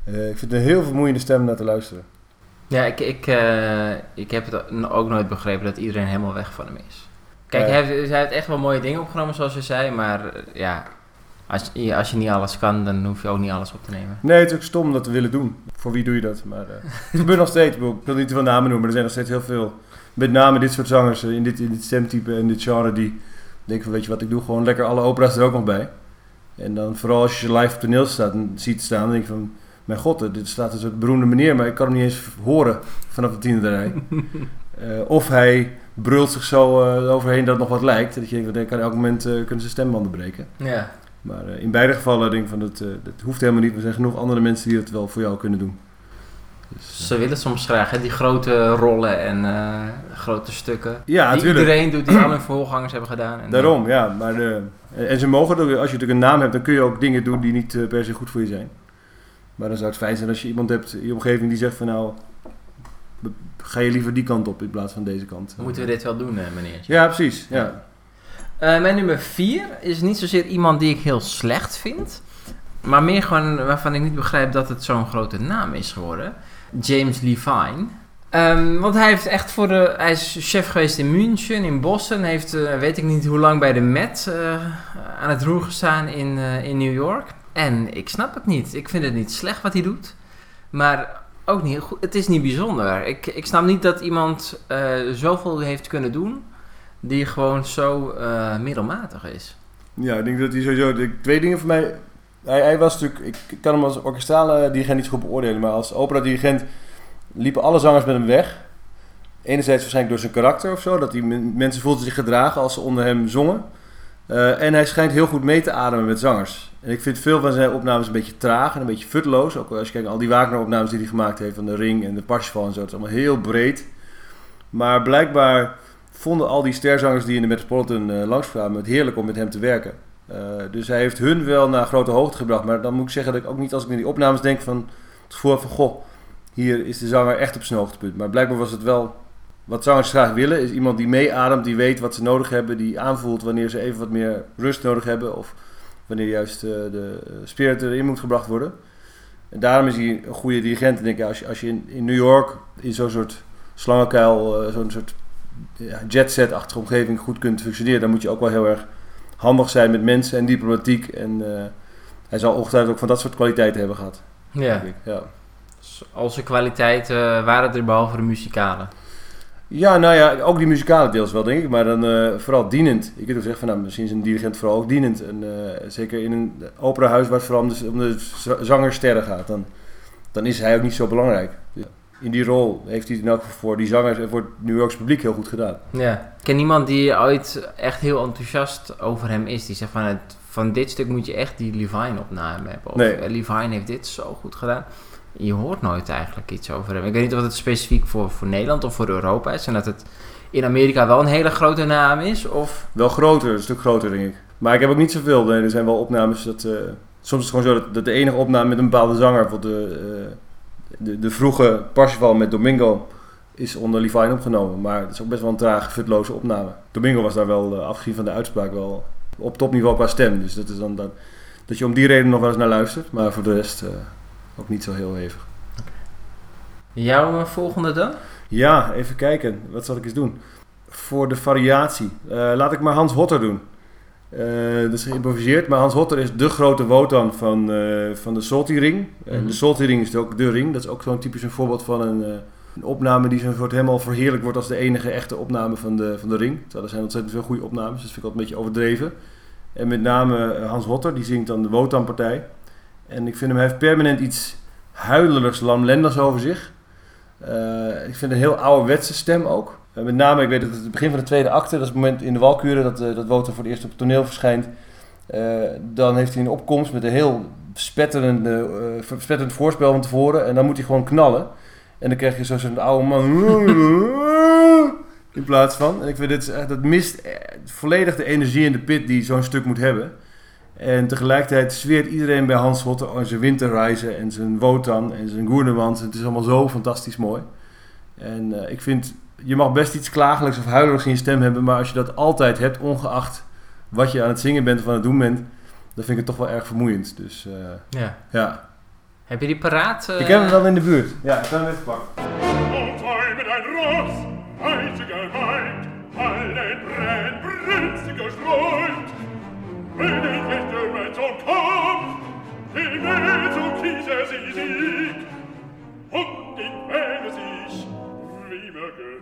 eh, ik vind het een heel vermoeiende stem naar te luisteren. Ja, ik, ik, ik heb het ook nooit begrepen dat iedereen helemaal weg van hem is. Kijk, hij, heeft, hij heeft echt wel mooie dingen opgenomen, zoals je zei. Maar ja, als, je- als je niet alles kan, dan hoef je ook niet alles op te nemen. Nee, het is ook stom om dat te willen doen. Voor wie doe je dat? Maar eh, het gebeurt nog steeds. Ik wil niet te veel namen noemen, maar er zijn nog steeds heel veel. Met name dit soort zangers eh, in dit, in dit stemtype en dit genre die denken van weet je wat, ik doe gewoon lekker alle opera's er ook nog bij. En dan vooral als je live op toneel staat, en ziet staan, dan denk je van mijn god, eh, dit staat een soort beroemde meneer, maar ik kan hem niet eens horen vanaf de tiende rij. Of hij brult zich zo overheen dat het nog wat lijkt. Dat je denkt, kan elk moment kunnen zijn stembanden breken. Ja. Maar eh, in beide gevallen denk ik van dat, eh, dat hoeft helemaal niet. Er zijn genoeg andere mensen die het wel voor jou kunnen doen. Dus, eh, Ze willen soms graag, hè, die grote rollen en grote stukken. ja, die natuurlijk. iedereen doet, die al hun voorgangers hebben gedaan. En Daarom, ja. Maar de, en, ze mogen, als je natuurlijk een naam hebt, dan kun je ook dingen doen die niet per se goed voor je zijn. Maar dan zou het fijn zijn als je iemand hebt in je omgeving die zegt van nou, ga je liever die kant op in plaats van deze kant. moeten we dit wel doen, meneer. Ja, precies. Ja. Eh, mijn nummer 4 is niet zozeer iemand die ik heel slecht vind. Maar meer gewoon waarvan ik niet begrijp dat het zo'n grote naam is geworden. James Levine. Ehm, want hij heeft echt voor de. Hij is chef geweest in München, in Boston. Heeft eh, weet ik niet hoe lang bij de Met eh, aan het roer gestaan in, in New York. En ik snap het niet. Ik vind het niet slecht wat hij doet. Maar ook niet goed. Het is niet bijzonder. Ik, ik snap niet dat iemand zoveel heeft kunnen doen. Die gewoon zo eh, middelmatig is. ja, ik denk dat hij sowieso... twee dingen voor mij... Hij, hij was natuurlijk... Ik kan hem als orkestrale dirigent niet goed beoordelen. Maar als opera-dirigent liepen alle zangers met hem weg. Enerzijds waarschijnlijk door zijn karakter of zo. Dat die men- mensen voelden zich gedragen als ze onder hem zongen. Eh, en hij schijnt heel goed mee te ademen met zangers. En ik vind veel van zijn opnames een beetje traag en een beetje futloos. Ook als je kijkt naar al die Wagner-opnames die hij gemaakt heeft van de Ring en de Parsifal en zo. Het is allemaal heel breed. Maar blijkbaar vonden al die sterzangers die in de Metropolitan eh, langskwamen het heerlijk om met hem te werken. Eh, dus hij heeft hun wel naar grote hoogte gebracht. Maar dan moet ik zeggen dat ik ook niet als ik naar die opnames denk van het van goh, hier is de zanger echt op zijn hoogtepunt. Maar blijkbaar was het wel wat zangers graag willen. Is iemand die meeademt, die weet wat ze nodig hebben. Die aanvoelt wanneer ze even wat meer rust nodig hebben. Of wanneer juist eh, de spirit erin moet gebracht worden. En daarom is hij een goede dirigent. En denk ik, als je, als je in, in New York in zo'n soort slangenkuil, zo'n soort ja, jetset-achtige omgeving goed kunt functioneren, dan moet je ook wel heel erg handig zijn met mensen en diplomatiek. En eh, hij zal ongetwijfeld ook van dat soort kwaliteiten hebben gehad. Ja. Ja. Al zijn kwaliteiten waren er behalve de muzikale. Ja, nou ja, ook die muzikale deels wel, denk ik. Maar dan eh, vooral dienend. Ik heb ook zeggen van, nou, misschien is een dirigent vooral ook dienend. En eh, zeker in een operahuis waar het vooral om de, om de zangersterren gaat, dan, dan is hij ook niet zo belangrijk. Dus in die rol heeft hij het in elk geval voor die zangers en voor het New Yorks publiek heel goed gedaan. Ja. Ik ken niemand die ooit echt heel enthousiast over hem is. Die zegt van, het, van dit stuk moet je echt die Levine-opname hebben. Of Nee. eh, Levine heeft dit zo goed gedaan. Je hoort nooit eigenlijk iets over hem. Ik weet niet of het specifiek voor, voor Nederland of voor Europa is. En dat het in Amerika wel een hele grote naam is. Of Wel groter, een stuk groter, denk ik. Maar ik heb ook niet zoveel. Nee, er zijn wel opnames dat... eh, soms is het gewoon zo dat, dat de enige opname met een bepaalde zanger... bijvoorbeeld de, eh, de, de vroege Parsifal met Domingo... is onder Levine opgenomen. Maar het is ook best wel een trage, futloze opname. Domingo was daar wel, eh, afgezien van de uitspraak, wel op topniveau qua stem. Dus dat is dan dat, dat je om die reden nog wel eens naar luistert. Maar voor de rest eh, ook niet zo heel hevig. jouw eh, volgende dan? Ja, even kijken. Wat zal ik eens doen? Voor de variatie. Laat ik maar Hans Hotter doen. Eh, dat is geïmproviseerd, maar Hans Hotter is de grote Wotan van, eh, van de Salty Ring. En Mhm. de Salty Ring is ook de ring. Dat is ook zo'n typisch een voorbeeld van een, eh, een opname die zo'n soort helemaal verheerlijk wordt als de enige echte opname van de, van de ring. Terwijl er zijn ontzettend veel goede opnames, dus dat vind ik altijd een beetje overdreven. En met name eh, Hans Hotter, die zingt dan de Wotan-partij. En ik vind hem, hij heeft permanent iets huilerigs, lamlendigs over zich. Eh, ik vind een heel ouderwetse stem ook. Eh, met name, ik weet dat het het begin van de tweede acte, dat is het moment in de Walkuren dat, eh dat Wotan voor het eerst op het toneel verschijnt. Eh, dan heeft hij een opkomst met een heel spetterende, spetterend voorspel van tevoren. En dan moet hij gewoon knallen. En dan krijg je zo- zo'n oude man. In plaats van. En ik vind dit echt, dat mist volledig de energie en de pit die zo'n stuk moet hebben. En tegelijkertijd zweert iedereen bij Hans Hotter aan zijn winterreizen en zijn Wotan en zijn Goernemans. Het is allemaal zo fantastisch mooi. En ik vind, je mag best iets klagelijks of huilerigs in je stem hebben, maar als je dat altijd hebt, ongeacht wat je aan het zingen bent of aan het doen bent, dan vind ik het toch wel erg vermoeiend. Dus eh, Ja. ja. Heb je die paraat? eh? Ik heb hem wel in de buurt. Ja, ik kan hem even pakken. Und sich,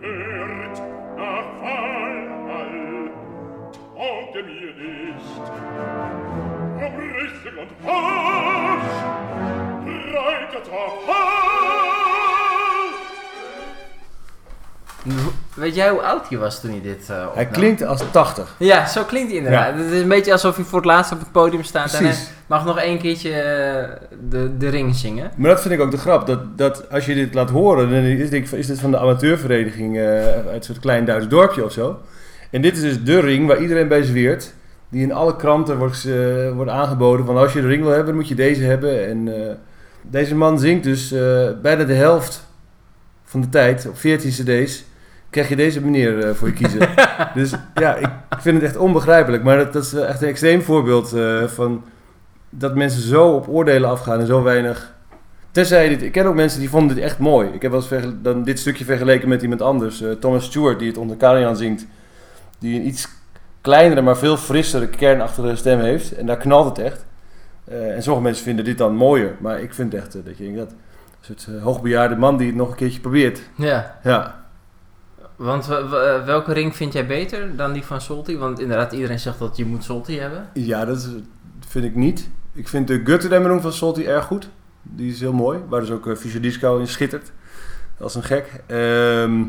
gehört nach Fallhall, taugte mir nicht. Um Rissig und Fasch, breiteter Fasch, Weet jij hoe oud hij was toen hij dit eh Hij klinkt als 80. Ja, zo klinkt hij inderdaad. Het is een beetje alsof hij voor het laatst op het podium staat en hij mag nog één keertje eh, de, de ring zingen. Maar dat vind ik ook de grap. Dat, dat als je dit laat horen, dan is dit, is dit van de amateurvereniging eh, uit een soort klein Duits dorpje of zo. En dit is dus de ring waar iedereen bij zweert. Die in alle kranten wordt, wordt aangeboden van als je de ring wil hebben, dan moet je deze hebben. En deze man zingt dus bijna de helft van de tijd op 14 cd's. Krijg je deze meneer eh, voor je kiezen. dus ja, ik vind het echt onbegrijpelijk. Maar dat, dat is echt een extreem voorbeeld eh, van dat mensen zo op oordelen afgaan en zo weinig Tenzij dit, ik ken ook mensen die vonden dit echt mooi. Ik heb wel eens dan dit stukje vergeleken met iemand anders. eh, Thomas Stewart, die het onder Karajan zingt. Die een iets kleinere, maar veel frissere, kernachtige stem heeft. En daar knalt het echt. En sommige mensen vinden dit dan mooier. Maar ik vind echt dat je dat... Een soort hoogbejaarde man die het nog een keertje probeert. Ja, Ja. Want w- welke ring vind jij beter dan die van Solti? Want inderdaad, iedereen zegt dat je moet Solti hebben. Ja, dat vind ik niet. Ik vind de Götterdämmerung van Solti erg goed. Die is heel mooi. Waar dus ook uh, Fischer in schittert. Als een gek. Ehm,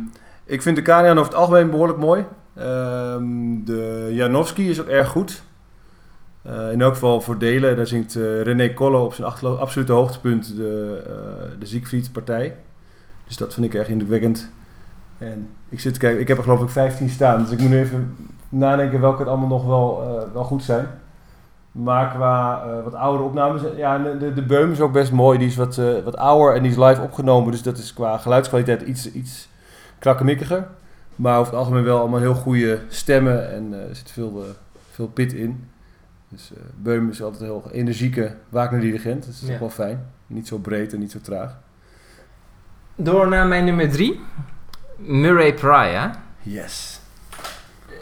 ik vind de Karian over het algemeen behoorlijk mooi. Ehm, de Janowski is ook erg goed. Eh, in elk geval voor delen. Daar zingt eh, René Kolle op zijn absolute hoogtepunt de, uh, de Siegfried-partij. Dus dat vind ik erg indrukwekkend. En ik zit te kijken, ik heb er geloof ik 15 staan. Dus ik moet nu even nadenken welke het allemaal nog wel, eh, wel goed zijn. Maar qua eh, wat oudere opnames, ja, de, de, de Beum is ook best mooi. Die is wat, eh, wat ouder en die is live opgenomen. Dus dat is qua geluidskwaliteit iets, iets krakkemikkiger. Maar over het algemeen wel allemaal heel goede stemmen en eh, er zit veel, eh, veel pit in. Dus eh Beum is altijd een heel energieke Wagner-dirigent. Dus dat is Ja. ook wel fijn. Niet zo breed en niet zo traag. Door naar mijn nummer drie. Murray Pryor. Yes.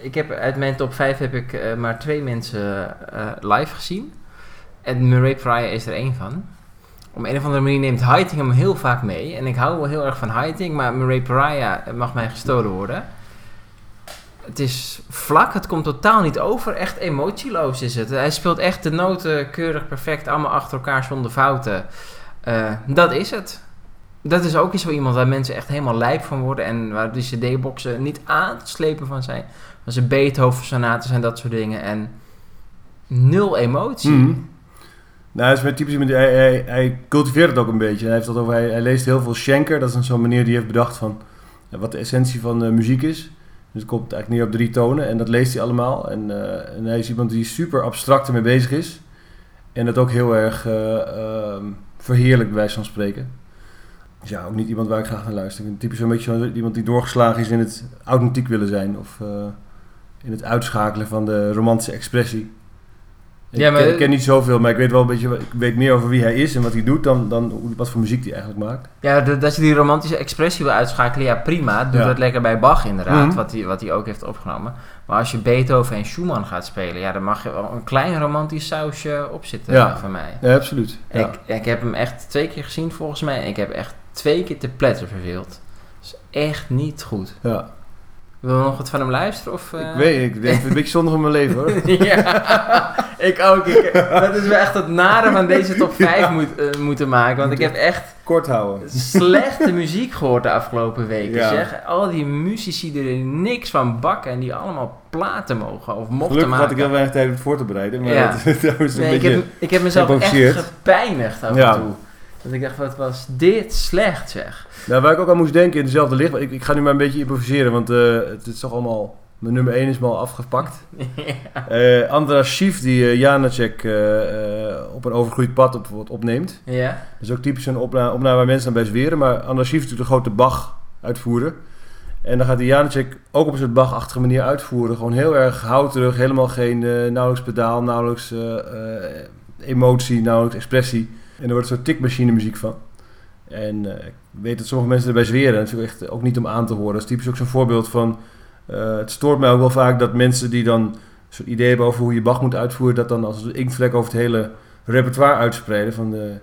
Ik heb, uit mijn top 5 heb ik eh, maar twee mensen eh, live gezien. En Murray Pryor is er één van. Op een of andere manier neemt Heiting hem heel vaak mee. En ik hou wel heel erg van Heiting, maar Murray Pariah mag mij gestolen worden. Het is vlak, het komt totaal niet over. Echt emotieloos is het. Hij speelt echt de noten keurig perfect, allemaal achter elkaar zonder fouten. Eh, dat is het. Dat is ook iets zo iemand waar mensen echt helemaal lijp van worden. En waar de cd-boxen niet aan te slepen van zijn. Van zijn Beethoven-sonaten en dat soort dingen. En nul emotie. Mhm. Nou, hij is met typisch hij, cultiveert het ook een beetje. Hij, heeft dat over, hij, leest heel veel Schenker. Dat is zo'n manier die heeft bedacht van wat de essentie van eh, muziek is. Dus het komt eigenlijk neer op drie tonen en dat leest hij allemaal. En, eh, hij is iemand die super abstract ermee bezig is. En dat ook heel erg eh ehm, verheerlijk bij wijze van spreken. Dus ja, ook niet iemand waar ik graag naar luister. Ik ben typisch een beetje zo iemand die doorgeslagen is in het authentiek willen zijn. Of eh, in het uitschakelen van de romantische expressie. Ik, Ja, maar- ken, ik ken niet zoveel, maar ik weet wel een beetje, ik weet meer over wie hij is en wat hij doet dan, dan wat voor muziek hij eigenlijk maakt. Ja, de- dat je die romantische expressie wil uitschakelen, ja prima. Doe Ja. dat lekker bij Bach inderdaad, Mhm. wat hij wat hij ook heeft opgenomen. Maar als je Beethoven en Schumann gaat spelen, ja, dan mag je wel een klein romantisch sausje opzitten Ja. van mij. Ja, absoluut. Ja. Ik, ik heb hem echt twee keer gezien volgens mij en ik heb echt twee keer te pletter verveeld. Dat is echt niet goed. ja. Wil je nog wat van hem luisteren? Of, eh? Ik weet ik denk het een beetje zondig in mijn leven hoor. ja, ik ook. Ik, dat is wel echt het nare van deze top 5 moet, eh, moeten maken. Want ik heb echt Kort houden. slechte muziek gehoord de afgelopen weken. Ja. Zeg. Al die muzici die er niks van bakken en die allemaal platen mogen of mochten Gelukkig maken. had ik heel weinig tijd om voor te bereiden, maar Ja. dat, dat is een nee, ik, beetje... heb, ik heb mezelf echt gepijnigd af en toe. Dat ik dacht, wat was dit slecht zeg. Nou, waar ik ook aan moest denken in dezelfde licht, maar ik, ik ga nu maar een beetje improviseren, want eh, het is toch allemaal, mijn nummer 1 is me al afgepakt. Eh Andras Schief die eh Janacek op een overgroeid pad op, opneemt. ja? Dat is ook typisch een opna opname waar mensen dan bij zweren. Maar Andras Schief doet een grote Bach uitvoeren. En dan gaat die Janacek ook op een soort Bach-achtige manier uitvoeren. Gewoon heel erg houterig, helemaal geen nauwelijks pedaal, nauwelijks emotie, nauwelijks expressie. En er wordt soort tikmachine muziek van. En eh, ik weet dat sommige mensen erbij zweren. Dat is ook echt ook niet om aan te horen. Dat is typisch ook zo'n voorbeeld van... eh, het stoort mij ook wel vaak dat mensen die dan soort idee hebben over hoe je Bach moet uitvoeren... dat dan als een inktvlek over het hele repertoire uitspreiden. Van de,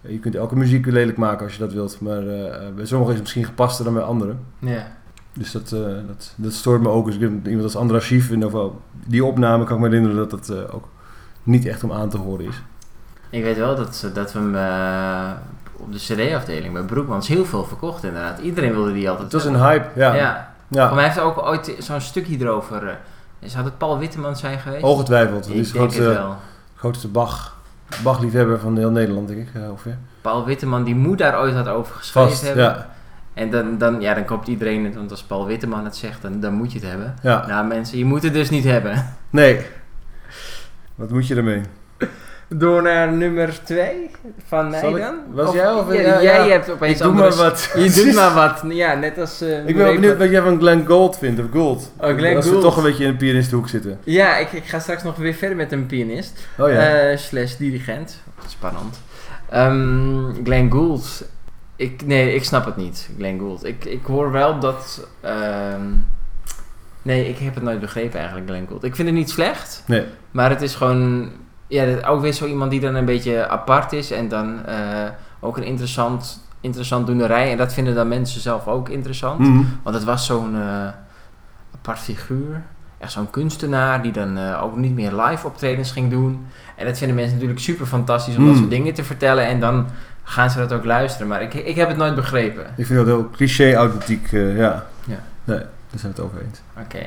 je kunt elke muziek lelijk maken als je dat wilt. Maar eh, bij sommigen is het misschien gepaster dan bij anderen. Ja. Dus dat, eh, dat, dat stoort me ook. Dus ik heb iemand als Andra Schief, in ieder geval die opname kan ik me herinneren dat dat eh, ook niet echt om aan te horen is. Ik weet wel dat, ze- dat we hem eh, op de cd-afdeling bij Broekmans heel veel verkocht inderdaad. Iedereen wilde die altijd Het was een hype, ja. ja. ja. Maar hij heeft ook ooit zo'n stukje erover. eh, zou het Paul Witteman zijn geweest? Ongetwijfeld. die Ik is grootste, wel. grootste Bach, Bach-liefhebber van heel Nederland, denk ik. eh, ongeveer. Paul Witteman, die moet daar ooit wat over geschreven Vast, hebben. ja. En dan, dan, ja, dan koopt iedereen het, want als Paul Witteman het zegt, dan, dan moet je het hebben. ja. Nou mensen, je moet het dus niet hebben. Nee. Wat moet je ermee? Door naar nummer 2 van mij dan? was jij of- ja, ja, jij ja. hebt opeens Ik doe maar wat. Je doet maar wat. Ja, net als... eh, Ik ben wel benieuwd wat jij van Glenn Gould vindt, of Gould. Oh, Glenn Als we toch een beetje in de pianistenhoek zitten. Ja, ik, ik ga straks nog weer verder met een pianist. Oh ja. Eh, slash dirigent. Spannend. Ehm Glenn Gould. Ik, nee, ik snap het niet, Glenn Gould. Ik, ik hoor wel dat... ehm, nee, ik heb het nooit begrepen eigenlijk, Glenn Gould. Ik vind het niet slecht. nee. Maar het is gewoon... Ja, dat- ook weer zo iemand die dan een beetje apart is. En dan eh, ook een interessant, interessant doenerij. En dat vinden dan mensen zelf ook interessant. Mhm. Want het was zo'n eh, apart figuur. Echt zo'n kunstenaar die dan eh, ook niet meer live optredens ging doen. En dat vinden mensen natuurlijk super fantastisch om dat Mm. soort dingen te vertellen. En dan gaan ze dat ook luisteren. Maar ik, ik heb het nooit begrepen. Ik vind dat heel cliché-authentiek, eh, ja. Ja. Nee, daar zijn we het over eens. Oké.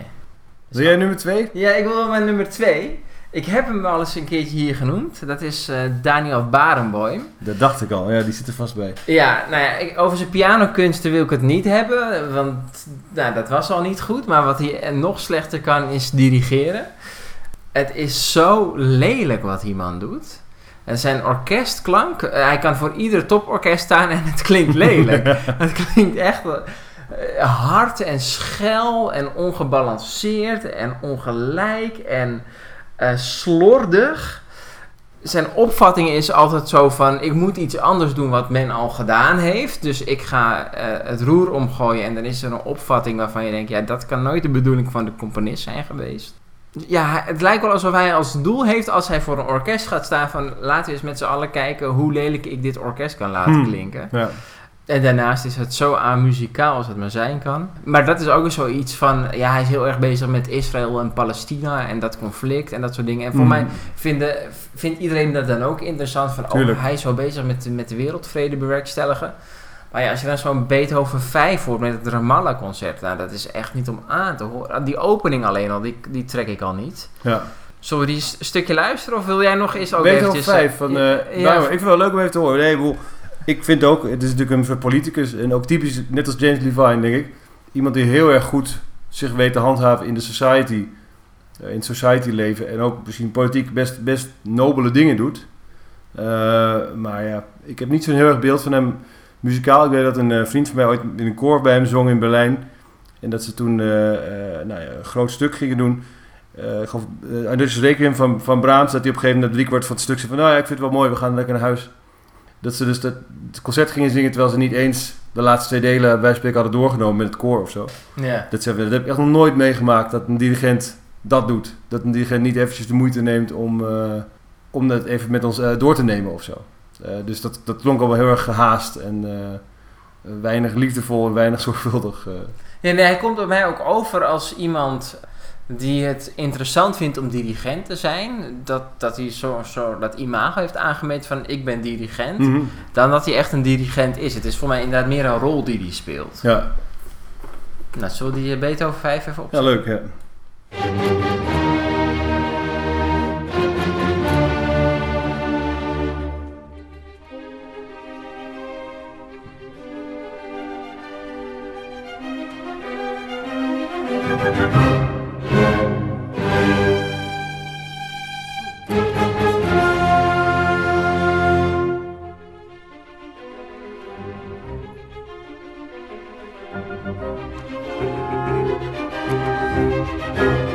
Wil jij nummer twee? Ja, ik wil wel mijn nummer twee. Ik heb hem al eens een keertje hier genoemd. Dat is eh, Daniel Barenboim. Dat dacht ik al, ja, die zit er vast bij. Ja, nou ja, ik- over zijn pianokunsten wil ik het niet hebben, want nou, dat was al niet goed. Maar wat hij nog slechter kan is dirigeren. Het is zo lelijk wat die man doet. En zijn orkestklank, eh, hij kan voor ieder toporkest staan en het klinkt lelijk. het klinkt echt eh, hard en schel en ongebalanceerd en ongelijk en eh, slordig zijn opvatting is altijd zo van: ik moet iets anders doen wat men al gedaan heeft. Dus ik ga eh, het roer omgooien. En dan is er een opvatting waarvan je denkt: ja, dat kan nooit de bedoeling van de componist zijn geweest. Ja, het lijkt wel alsof hij als doel heeft als hij voor een orkest gaat staan van laten we eens met z'n allen kijken hoe lelijk ik dit orkest kan laten Hmm. klinken. Ja. En daarnaast is het zo amuzikaal als het maar zijn kan. Maar dat is ook weer zoiets van, ja, hij is heel erg bezig met Israël en Palestina en dat conflict en dat soort dingen. En voor Mm. mij vinden, vindt iedereen dat dan ook interessant van, Tuurlijk. oh, hij is zo bezig met, met de wereldvrede bewerkstelligen. Maar ja, als je dan zo'n Beethoven 5 hoort met het Ramallah-concert, nou, dat is echt niet om aan te horen. Die opening alleen al, die, die trek ik al niet. ja. Zullen we die stukje luisteren of wil jij nog eens ook Beethoven eventjes... 5 van... eh ja, nou, ik vind het wel leuk om even te horen. Nee, ik bedoel, ik vind ook, het is natuurlijk een soort politicus en ook typisch, net als James Levine, denk ik. Iemand die heel erg goed zich weet te handhaven in de society, eh, in het society leven en ook misschien politiek best, best nobele dingen doet. Eh, maar ja, ik heb niet zo'n heel erg beeld van hem muzikaal. Ik weet dat een eh, vriend van mij ooit in een koor bij hem zong in Berlijn. En dat ze toen nou ja, een groot stuk gingen doen. Geloof, eh, dus Requiem van, van Brahms, dat hij op een gegeven moment drie kwart van het stuk zei van... Nou ja, ik vind het wel mooi, we gaan lekker naar huis. Dat ze dus dat, het concert gingen zingen terwijl ze niet eens de laatste twee delen bij spreken hadden doorgenomen met het koor of zo. Ja. Dat, ze, dat heb ik echt nog nooit meegemaakt, dat een dirigent dat doet. Dat een dirigent niet eventjes de moeite neemt om, eh, om dat even met ons eh, door te nemen of zo. Eh, dus dat, dat klonk allemaal heel erg gehaast en weinig liefdevol en weinig zorgvuldig. Ja, nee, hij komt bij mij ook over als iemand die het interessant vindt om dirigent te zijn. Dat, dat hij zo, zo dat imago heeft aangemeten van ik ben dirigent. Mhm. Dan dat hij echt een dirigent is. Het is voor mij inderdaad meer een rol die hij speelt. Ja. Nou, zullen we die eh, Beethoven 5 even op? ja, leuk. Ja. Ja,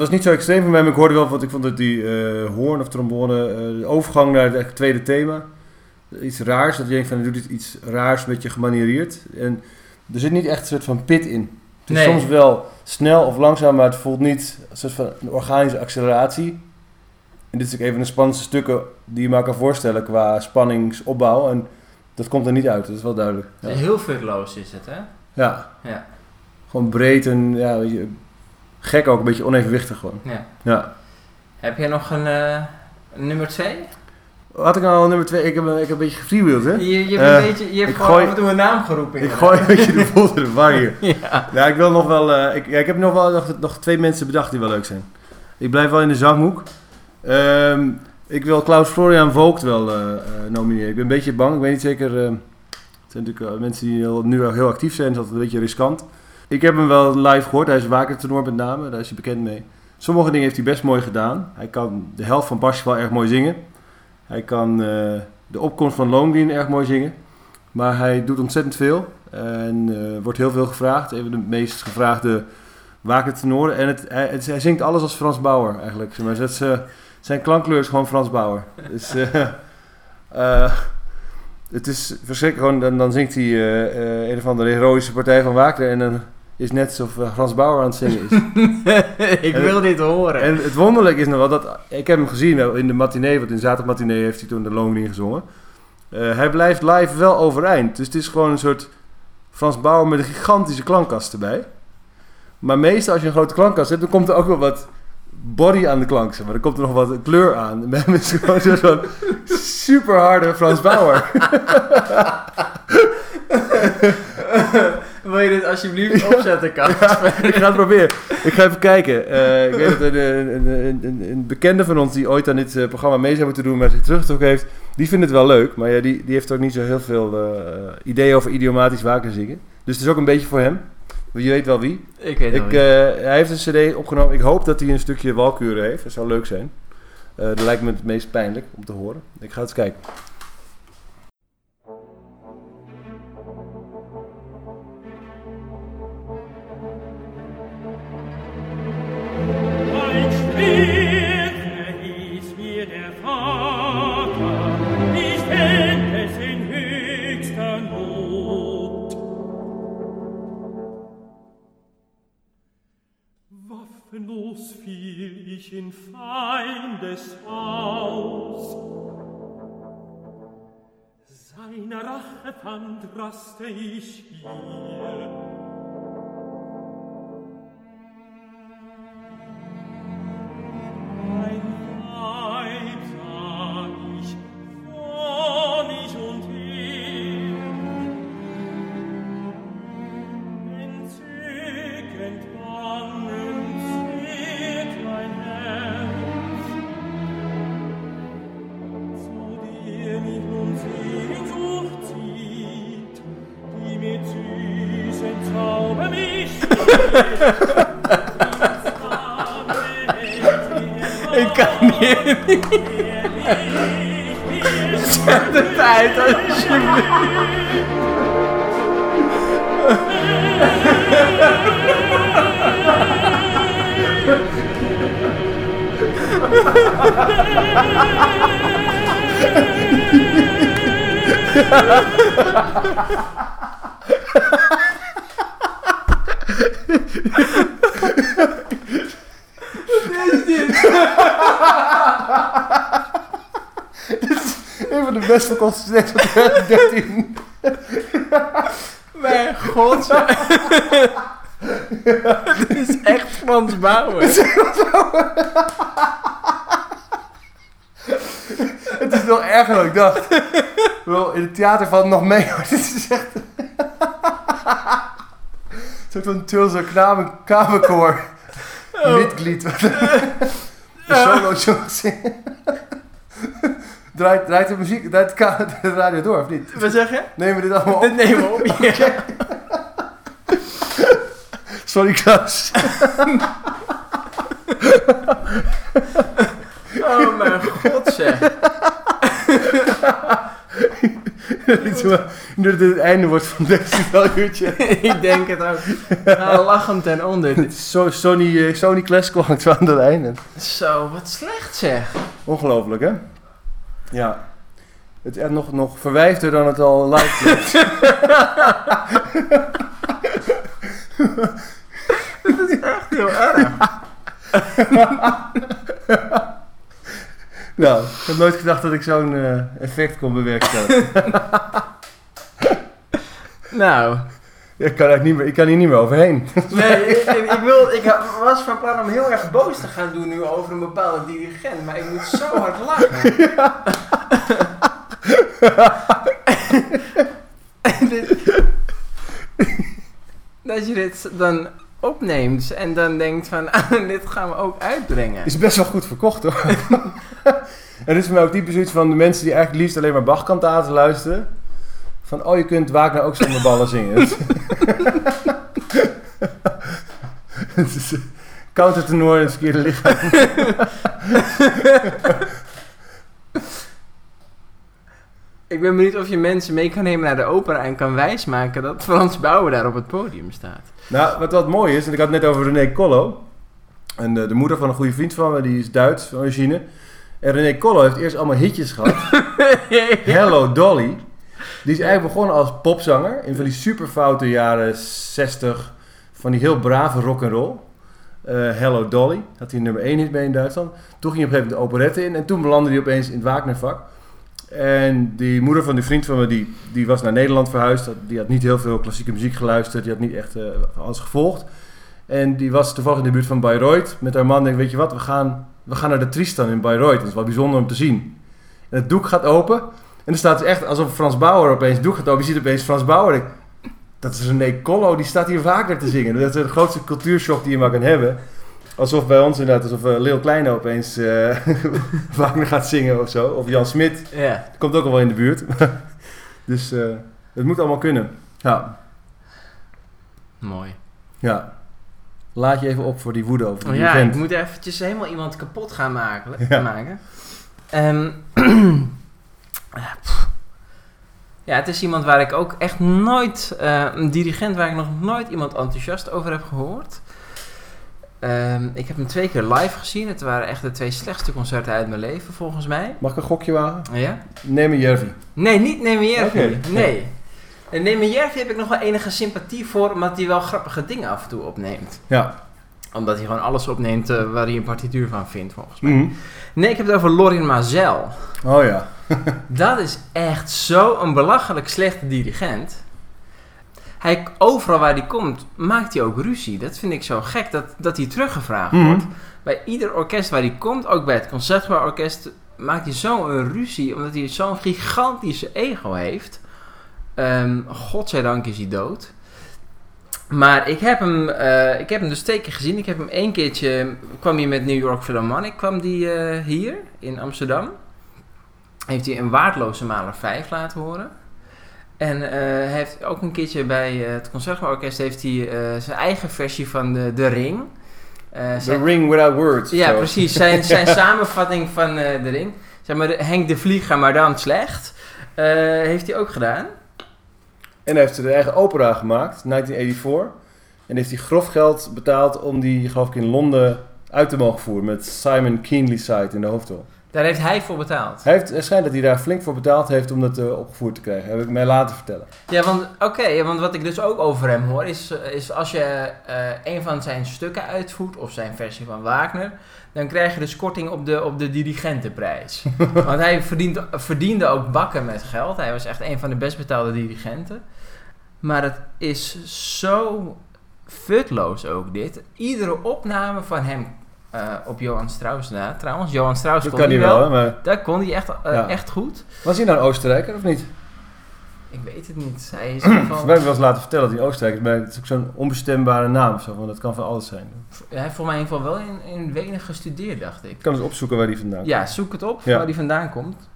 was- het was niet zo extreem voor mij, maar ik hoorde wel, want ik vond dat die eh, hoorn of trombone, eh, de overgang naar het tweede thema, iets raars. Dat je denkt van, hij doet iets- iets raars, een beetje gemaniereerd. En er zit niet echt een soort van pit in. Het is Nee. soms wel snel of langzaam, maar het voelt niet een soort van een organische acceleratie. En dit is ook een van de spannendste stukken die je maar kan voorstellen qua spanningsopbouw. En dat komt er niet uit, dat is wel duidelijk. Ja, Heel virtuoos is het, hè? ja. Ja. gewoon breed en ja, je, gek ook, een beetje onevenwichtig gewoon. ja. Ja. Heb jij nog een, eh, nummer 2? Had ik nou al nummer twee? Ik heb, ik heb een beetje gefreewheeld, hè? Je, je, hebt Eh, een beetje, je hebt gewoon gooi- af en toe een naam geroepen. Ik gooi een beetje de boel de war hier. Ja. Ja, ik wil nog wel... eh, ik, ja, ik heb nog wel nog, nog twee mensen bedacht die wel leuk zijn. Ik blijf wel in de zanghoek. Ehm, ik wil Klaus Florian Vogt wel eh, eh, nomineren. Ik ben een beetje bang. Ik weet niet zeker... eh, het zijn natuurlijk eh, mensen die nu al heel actief zijn. Dat is altijd een beetje riskant. Ik heb hem wel live gehoord. Hij is waker tenor met name. Daar is hij bekend mee. Sommige dingen heeft hij best mooi gedaan. Hij kan de helft van Parsifal erg mooi zingen. Hij kan eh, de opkomst van Lohengrin erg mooi zingen. Maar hij doet ontzettend veel. En eh, wordt heel veel gevraagd. Een van de meest gevraagde waker tenoren. En het, hij, zingt alles als Frans Bauer eigenlijk. Is, eh, zijn klankkleur is gewoon Frans Bauer. Dus, het is verschrikkelijk. Gewoon, dan, dan zingt hij een of andere heroïsche partij van Wagner. En is net alsof eh, Frans Bauer aan het zingen is. ik En- wil dit horen. En het wonderlijke is nog wel dat... Ik heb hem gezien wel in de matinee, want in zaterdagmatinee heeft hij toen de Lohengrin gezongen. Eh, hij blijft live wel overeind. Dus het is gewoon een soort Frans Bauer met een gigantische klankkast erbij. Maar meestal als je een grote klankkast hebt, dan komt er ook wel wat body aan de klank. Maar er komt er nog wat kleur aan. Bij hem is gewoon zo- zo'n super harde Frans Bauer. Wil je dit alsjeblieft opzetten, Kas? ik ga het proberen. Ik ga even kijken. Eh, ik weet dat een, een, een, een, een bekende van ons die ooit aan dit eh, programma mee zou moeten doen, maar zich teruggetrokken heeft, die vindt het wel leuk. Maar ja, die, die heeft ook niet zo heel veel eh, ideeën over idiomatisch wakerzingen. Dus het is ook een beetje voor hem. Je weet wel wie. Ik weet Ik, hij heeft een cd opgenomen. Ik hoop dat hij een stukje walkuren heeft. Dat zou leuk zijn. Dat lijkt me het meest pijnlijk om te horen. Ik ga eens kijken. dich in Feindes Haus. Seiner Rache fand raste ich hier, Ein uit alsjeblieft. Een van de beste consistenties van 2013. Mijn god. Dit is echt Frans Bauer. Het is nog erger dan ik dacht. Wel, in het theater valt het nog mee. hoor. Dit is echt... Zo'n van Tulse kamer, kamerkoor. Liedglied. Wat een solo zingen. Draait, draait de muziek, draait de, radio door of niet? Wat zeg je? Nemen we dit allemaal op? Dit nemen we op. Ja. Sorry Klaus. Oh mijn god zeg. Nu dat het einde wordt van deze uurtje. Ik denk het ook. Ga lachend ten onder. Dit Zo, Sony, eh, Sony Classical hangt zo aan het einde. Zo, wat slecht zeg. Ongelooflijk, hè? Ja. Het is echt nog, nog verwijfder dan het al live klinkt. Heel erg. nou, ik heb nooit gedacht dat ik zo'n eh, effect kon bewerkstelligen. Nou, ik, kan eigenlijk niet meer, ik kan hier niet meer overheen. nee, ik, wil, ik was van plan om heel erg boos te gaan doen nu over een bepaalde dirigent, maar ik moet zo hard lachen. Dit- dat je dit dan opneemt en dan denkt van, ah, dit gaan we ook uitbrengen. Is best wel goed verkocht, hoor. en dit is voor mij ook typisch iets van de mensen die eigenlijk liefst alleen maar Bach-kantaten luisteren. Van, oh, je kunt Wagner ook zonder ballen zingen. Het is eh, in het verkeerde lichaam. Ik ben benieuwd of je mensen mee kan nemen naar de opera en kan wijsmaken dat Frans Bauer daar op het podium staat. Nou, wat wat mooi is, en ik had het net over René Collo. En de, de moeder van een goede vriend van me, die is Duits van origine. En René Collo heeft eerst allemaal hitjes gehad. Hello Dolly. Die is eigenlijk begonnen als popzanger. In van die superfoute jaren 60. Van die heel brave rock'n'roll. Eh Hello Dolly. Had hij nummer 1 hit mee in Duitsland. Toen ging hij op een gegeven moment de operette in. En toen belandde hij opeens in het Wagner-vak. En die moeder van die vriend van me, die, die was naar Nederland verhuisd. Die had niet heel veel klassieke muziek geluisterd. Die had niet echt eh, alles gevolgd. En die was toevallig in de buurt van Bayreuth. Met haar man denk weet je wat, we gaan, we gaan naar de Tristan in Bayreuth. Dat is wel bijzonder om te zien. En het doek gaat open. En er staat dus echt alsof Frans Bauer opeens het open. Je ziet opeens Frans Bauer. Dat is René Collo, die staat hier vaker te zingen. Dat is de grootste cultuurshock die je maar kan hebben. Alsof bij ons inderdaad, alsof uh, Leel Kleine opeens eh Wagner gaat zingen of zo. Of Jan Smit. Ja. Komt ook al wel in de buurt. dus eh, het moet allemaal kunnen. Ja, Mooi. ja. Laat je even op voor die woede over die Oh ja, ik moet eventjes helemaal iemand kapot gaan maken. Ja. maken. Ehm, ja, het is iemand waar ik ook echt nooit, eh, een dirigent waar ik nog nooit iemand enthousiast over heb gehoord. Ehm, ik heb hem twee keer live gezien. Het waren echt de twee slechtste concerten uit mijn leven, volgens mij. Mag ik een gokje wagen? Ja? Neem een Jervi. Nee, niet Nemejervi. Oké. Nee. En Nemejervi heb ik nog wel enige sympathie voor, omdat hij wel grappige dingen af en toe opneemt. Ja. Omdat hij gewoon alles opneemt eh, waar hij een partituur van vindt, volgens mij. Mhm. Nee, ik heb het over Lorin Mazel. Oh ja. Dat is echt zo'n belachelijk slechte dirigent. Hij, overal waar hij komt, maakt hij ook ruzie. Dat vind ik zo gek, dat, dat hij teruggevraagd Mhm. wordt. Bij ieder orkest waar hij komt, ook bij het Concertgebouworkest, maakt hij zo'n ruzie. Omdat hij zo'n gigantische ego heeft. Ehm godzijdank is hij dood. Maar ik heb, hem, eh, ik heb hem dus twee keer gezien. Ik heb hem één keertje, kwam hij met New York Philharmonic, kwam die eh, hier in Amsterdam. Heeft hij een waardeloze Maler 5 laten horen. En eh, hij heeft ook een keertje bij eh, het Concertgebouworkest heeft hij eh, zijn eigen versie van de, de Ring. Eh, The zijn- Ring Without Words. ja, precies. Zijn, zijn samenvatting van de Ring. Zeg maar, de- Henk de Vlieger, maar dan slecht. heeft hij ook gedaan. En hij heeft zijn eigen opera gemaakt, 1984. En heeft hij grof geld betaald om die, geloof ik, in Londen uit te mogen voeren. Met Simon Keenly Side in de hoofdrol. Daar heeft hij voor betaald. Hij heeft, het schijnt dat hij daar flink voor betaald heeft om dat eh, opgevoerd te krijgen. Heb ik mij laten vertellen. Ja, want oké, want wat ik dus ook over hem hoor, is, eh, is als je eh, een van zijn stukken uitvoert, of zijn versie van Wagner, dan krijg je dus korting op de, op de dirigentenprijs. want hij verdient, verdiende ook bakken met geld. Hij was echt een van de best betaalde dirigenten. Maar het is zo futloos ook dit. Iedere opname van hem eh, op Johan Strauss na, trouwens, Johan Strauss Dat kon kan hij wel, maar... Dat kon hij echt, eh, Ja. echt goed. Was hij nou een Oostenrijker of niet? Ik weet het niet. Hij is ieder Wij geval... hebben wel eens laten vertellen dat hij Oostenrijker is, maar het is ook zo'n onbestembare naam of zo, want dat kan van alles zijn. Hij heeft voor mij in ieder geval wel in, in Wenen gestudeerd, dacht ik. Ik kan eens opzoeken waar hij vandaan komt. Ja, zoek het op, Ja. waar hij vandaan komt.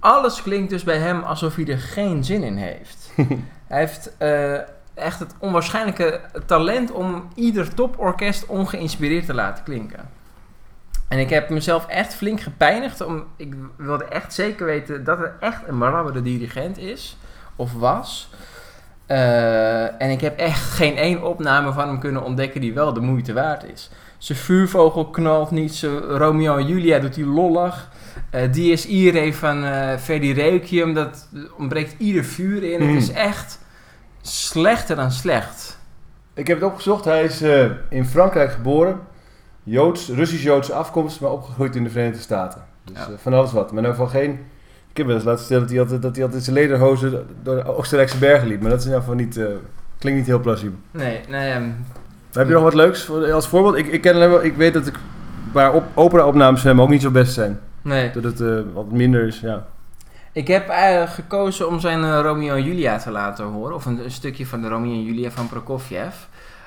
Alles klinkt dus bij hem alsof hij er geen zin in heeft. hij heeft eh, echt het onwaarschijnlijke talent om ieder toporkest ongeïnspireerd te laten klinken. En ik heb mezelf echt flink gepijnigd. Om, ik wilde echt zeker weten dat het echt een belabberde dirigent is. Of was. Eh, en ik heb echt geen één opname van hem kunnen ontdekken die wel de moeite waard is. Zijn vuurvogel knalt niet. Zijn Romeo en Julia doet hij lollig. Eh Dies Irae van eh Verdi Requiem, dat ontbreekt ieder vuur in. Hmm. Het is echt slechter dan slecht. Ik heb het opgezocht. Hij is eh, in Frankrijk geboren. Joods, Russisch-Joodse afkomst, maar opgegroeid in de Verenigde Staten. Dus Ja. eh, van alles wat. Maar in ieder geval geen... Ik heb wel eens laten stellen dat hij altijd, dat hij altijd zijn lederhozen door de Oostenrijkse bergen liep. Maar dat is in ieder geval niet... eh, klinkt niet heel plausibel. Nee, nee, ehm, Heb je nog wat leuks voor- als voorbeeld? Ik, ik, ken ik weet dat ik, waar op, opera-opnames hem ook niet zo best zijn. nee. Dat het wat minder is, ja. Ik heb eigenlijk gekozen om zijn eh, Romeo en Julia te laten horen. Of een, een stukje van de Romeo en Julia van Prokofjev.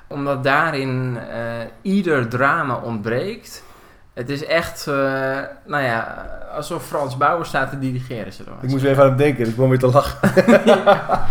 Omdat daarin eh, ieder drama ontbreekt. Het is echt, eh, nou ja, alsof Frans Bauer staat te dirigeren. Ik moest weer even aan hem denken, dus ik begon weer te lachen. Ja,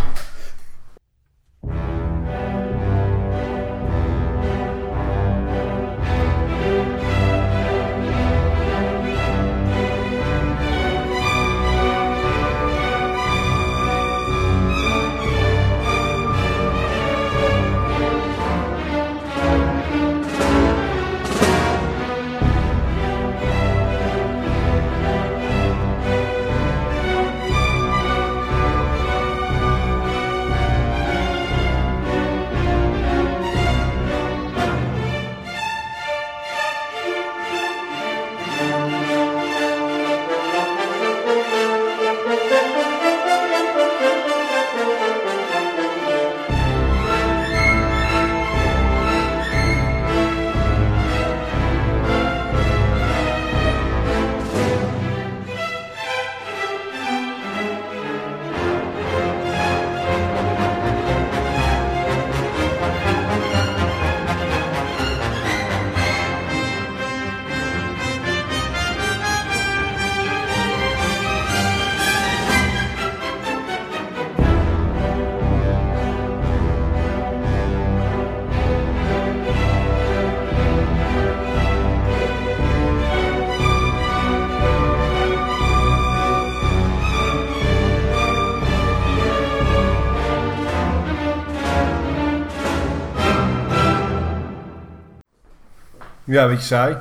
een beetje saai.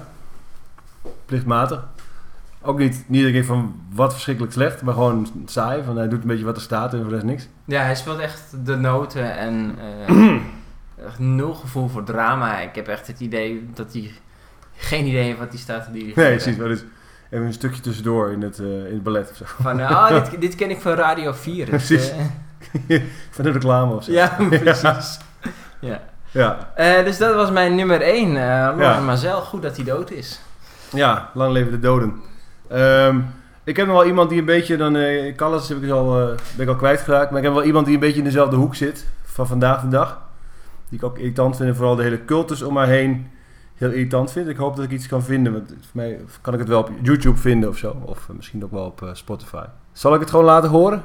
Plichtmatig. Ook niet, niet dat ik denk van wat verschrikkelijk slecht, maar gewoon saai. Van hij doet een beetje wat er staat en voor de rest niks. Ja, hij speelt echt de noten en eh, echt nul gevoel voor drama. Ik heb echt het idee dat hij geen idee heeft wat hij staat te dirigeren. Nee, precies. Maar dus even een stukje tussendoor in het, eh, in het ballet of zo. Van, eh, oh, dit, dit ken ik van Radio 4. Dus, Precies. Van de reclame of zo. ja, precies. Ja. Ja, Eh, dus dat was mijn nummer 1. Uh, Lauren Ja. Mazel, goed dat hij dood is. ja lang leven de doden. Ehm, ik heb nog wel iemand die een beetje, dan, eh Callas heb ik dus al, eh, ben ik al kwijtgeraakt, maar ik heb wel iemand die een beetje in dezelfde hoek zit van vandaag de dag. Die ik ook irritant vind en vooral de hele cultus om haar heen heel irritant vind. Ik hoop dat ik iets kan vinden, want voor mij kan ik het wel op YouTube vinden of zo. Of eh, misschien ook wel op eh, Spotify. Zal ik het gewoon laten horen?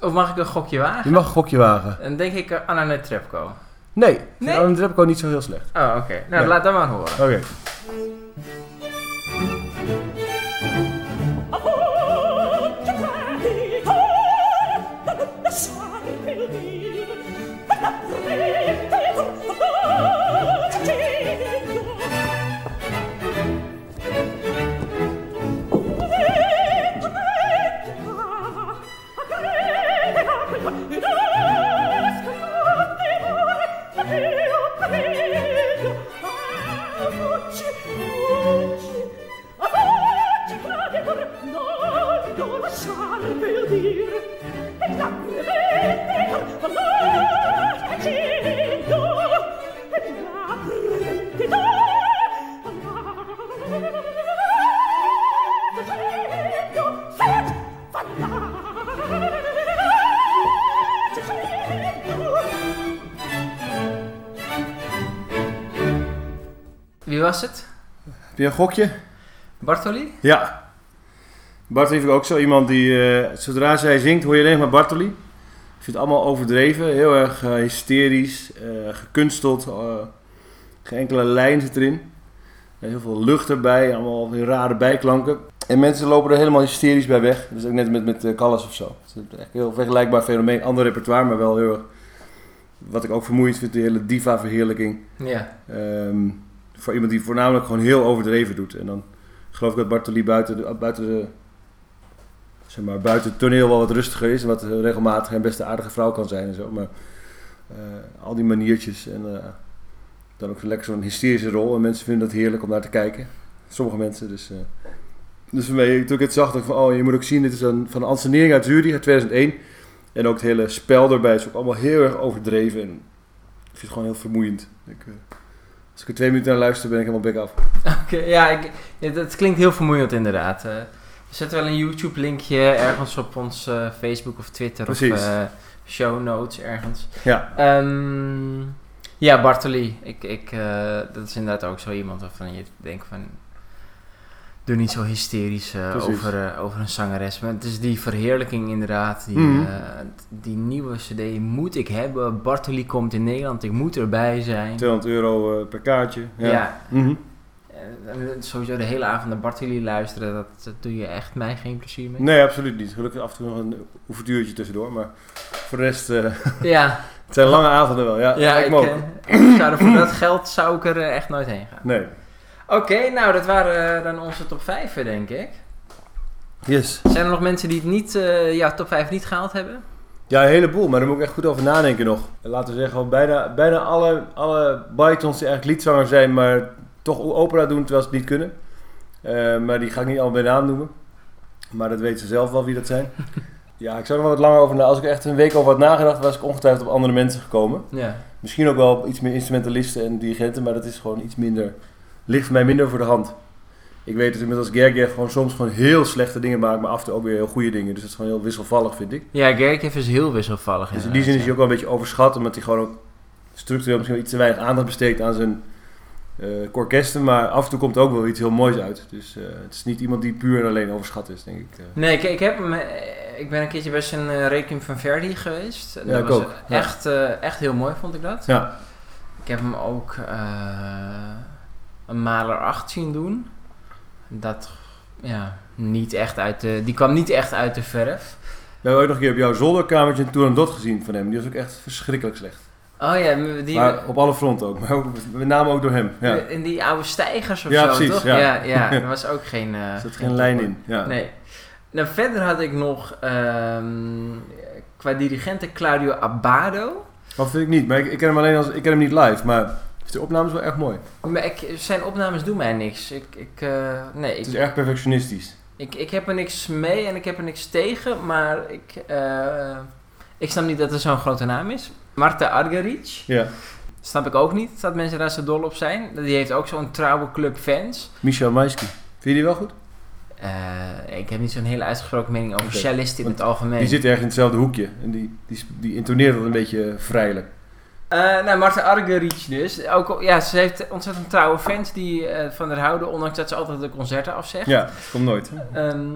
Of mag ik een gokje wagen? Je mag een gokje wagen. Dan denk ik uh, Anna Netrebko. Nee, Nee? nee? dat heb ik ook niet zo heel slecht. Oh, oké. Nou, Nee. laat dat maar horen. Oké. Was het? Heb je een gokje? Bartoli? Ja. Bartoli vind ik ook zo iemand die, eh, zodra zij zingt, hoor je alleen maar Bartoli. Ik vind het allemaal overdreven, heel erg eh, hysterisch, eh, gekunsteld. geen enkele lijn zit erin. Er heel veel lucht erbij, allemaal weer rare bijklanken. En mensen lopen er helemaal hysterisch bij weg. Dus ook net met, met Callas of zo. Het is echt een heel vergelijkbaar fenomeen. Ander repertoire, maar wel heel erg... Wat ik ook vermoeiend vind, de hele diva-verheerlijking. Ja. Ehm, voor iemand die voornamelijk gewoon heel overdreven doet. En dan geloof ik dat Bartoli buiten, de, buiten, zeg maar, buiten het toneel wel wat rustiger is. En wat regelmatig en best aardige vrouw kan zijn en zo. Maar eh, al die maniertjes en eh, dan ook lekker zo'n hysterische rol. En mensen vinden dat heerlijk om naar te kijken. Sommige mensen. Dus, eh, dus voor mij, toen ik het zag, dacht van, oh, je moet ook zien, dit is een, van een ansenering uit Zurich uit 2001. En ook het hele spel erbij is ook allemaal heel erg overdreven. En ik vind het gewoon heel vermoeiend. Ik, als ik er twee minuten naar luister, ben ik helemaal bek af. Oké, ja, ik, ja, dat klinkt heel vermoeiend inderdaad. Eh, we zetten wel een YouTube-linkje ergens op ons eh, Facebook of Twitter Precies. of eh, show notes ergens. Ja, Ehm, ja, Bartoli. Ik, ik, dat is inderdaad ook zo iemand waarvan je denkt van... Doe niet zo hysterisch eh, over, eh, over een zangeres. Maar het is die verheerlijking inderdaad. Die, Mhm. eh, die nieuwe cd moet ik hebben. Bartoli komt in Nederland. Ik moet erbij zijn. 200 euro per kaartje. Ja. Ja. Mhm. Sowieso de hele avond naar Bartoli luisteren. Dat, dat doe je echt mij geen plezier mee. Nee, absoluut niet. Gelukkig af en toe nog een oefentuurtje tussendoor. Maar voor de rest, Ja, het zijn lange avonden wel. Ja, ja ik, ik zou er voor dat geld zou ik er echt nooit heen gaan. Nee. Oké, nou dat waren eh, dan onze top 5 denk ik. Yes. Zijn er nog mensen die het niet, eh, ja, top 5 niet gehaald hebben? Ja, een heleboel. Maar daar moet ik echt goed over nadenken nog. Laten we zeggen, bijna, bijna alle, alle baritons die eigenlijk liedzanger zijn, maar toch opera doen terwijl ze het niet kunnen. Eh, maar die ga ik niet allemaal bij naam noemen. Maar dat weten ze zelf wel wie dat zijn. ja, ik zou er wel wat langer over na. Als ik echt een week over had nagedacht, was ik ongetwijfeld op andere mensen gekomen. Ja. Misschien ook wel iets meer instrumentalisten en dirigenten, maar dat is gewoon iets minder. Ligt voor mij minder voor de hand. Ik weet dat inmiddels Gergiev gewoon soms gewoon heel slechte dingen maakt, maar af en toe ook weer heel goede dingen. Dus dat is gewoon heel wisselvallig, vind ik. Ja, Gergiev is heel wisselvallig. Dus in die zin is hij ook wel een beetje overschat, omdat hij gewoon ook structureel misschien wel iets te weinig aandacht besteedt aan zijn eh orkesten. Maar af en toe komt er ook wel iets heel moois uit. Dus eh, het is niet iemand die puur en alleen overschat is, denk ik. eh. Nee, ik, ik, heb hem, ik ben een keertje bij zijn eh, Requiem van Verdi geweest. En Ja, dat was ook. Echt, echt heel mooi vond ik dat. Ja, Ik heb hem ook een Maler 8 zien doen. Dat, ja, niet echt uit de, die kwam niet echt uit de verf. we hebben ooit nog een keer op jouw zolderkamertje een Turandot gezien van hem. Die was ook echt verschrikkelijk slecht. Oh ja, die, Maar op alle fronten ook. Maar ook, met name ook door hem. Ja. In die oude stijgers of Ja, zo, precies, toch? ja. ja, ja, er was ook geen... eh, zit geen lijn in. Ja. Nee. Nou, verder had ik nog ehm, qua dirigenten Claudio Abbado. Dat vind ik niet. Maar ik, ik ken hem alleen als... Ik ken hem niet live. Maar de opnames wel echt mooi. Maar ik, zijn opnames doen mij niks. Ik, ik, eh, nee, Het ik, is erg perfectionistisch. ik, ik heb er niks mee en ik heb er niks tegen, maar ik, eh, ik snap niet dat er zo'n grote naam is. Marta Argerich, Ja. snap ik ook niet dat mensen daar zo dol op zijn. Die heeft ook zo'n trouwe club fans. Michel Maisky. Vind je die wel goed? Eh, ik heb niet zo'n hele uitgesproken mening over Oké. cellisten in het algemeen. Die zit erg in hetzelfde hoekje. En die, die, die intoneert dat een beetje vrijelijk. Eh, nou, Marta Argerich dus. Ook, ja, ze heeft ontzettend trouwe fans die eh, van haar houden, ondanks dat ze altijd de concerten afzegt. Ja, dat komt nooit. Ehm,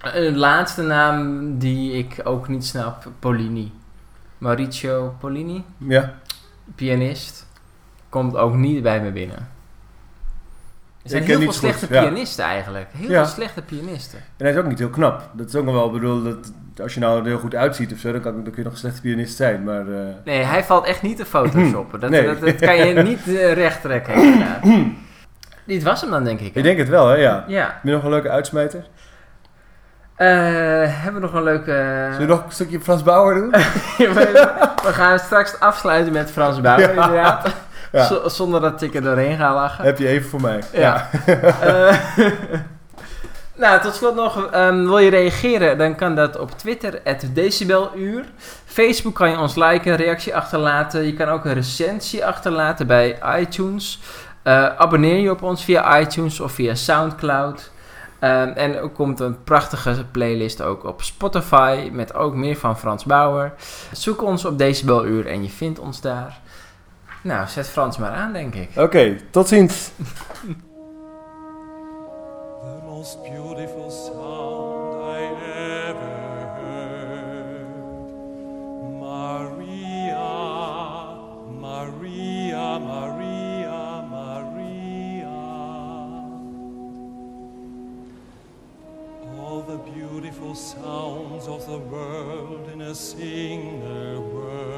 een laatste naam die ik ook niet snap, Polini. Mauricio Polini, Ja. pianist, komt ook niet bij me binnen. Er zijn Ik heel veel goed, slechte ja. pianisten eigenlijk. Heel Ja. veel slechte pianisten. En hij is ook niet heel knap. Dat is ook nog wel, bedoel, dat, als je nou er heel goed uitziet of zo, dan, kan, dan kun je nog een slechte pianist zijn. Maar eh, Nee, hij valt echt niet te photoshoppen. Dat, Nee. dat, dat kan je niet eh, recht trekken. Dit was hem dan, denk ik. hè? ik denk het wel, hè? Ja. Ja. Heb je nog een leuke uitsmijter? Eh, hebben we nog een leuke... Zullen we nog een stukje Frans Bauer doen? we, we gaan straks afsluiten met Frans Bauer, inderdaad. Ja. Zonder dat ik er doorheen ga lachen. Heb je even voor mij. Ja. Eh, nou, tot slot nog, ehm, wil je reageren? Dan kan dat op Twitter, decibeluur. Facebook kan je ons liken, een reactie achterlaten. Je kan ook een recensie achterlaten bij iTunes. Eh, abonneer je op ons via iTunes of via Soundcloud. Ehm, en er komt een prachtige playlist ook op Spotify met ook meer van Frans Bauer. Zoek ons op Decibeluur en je vindt ons daar. Nou, zet Frans maar aan, denk ik. Oké, tot ziens. The most beautiful sound I ever heard. Maria, Maria, Maria, Maria. All the beautiful sounds of the world in a single word.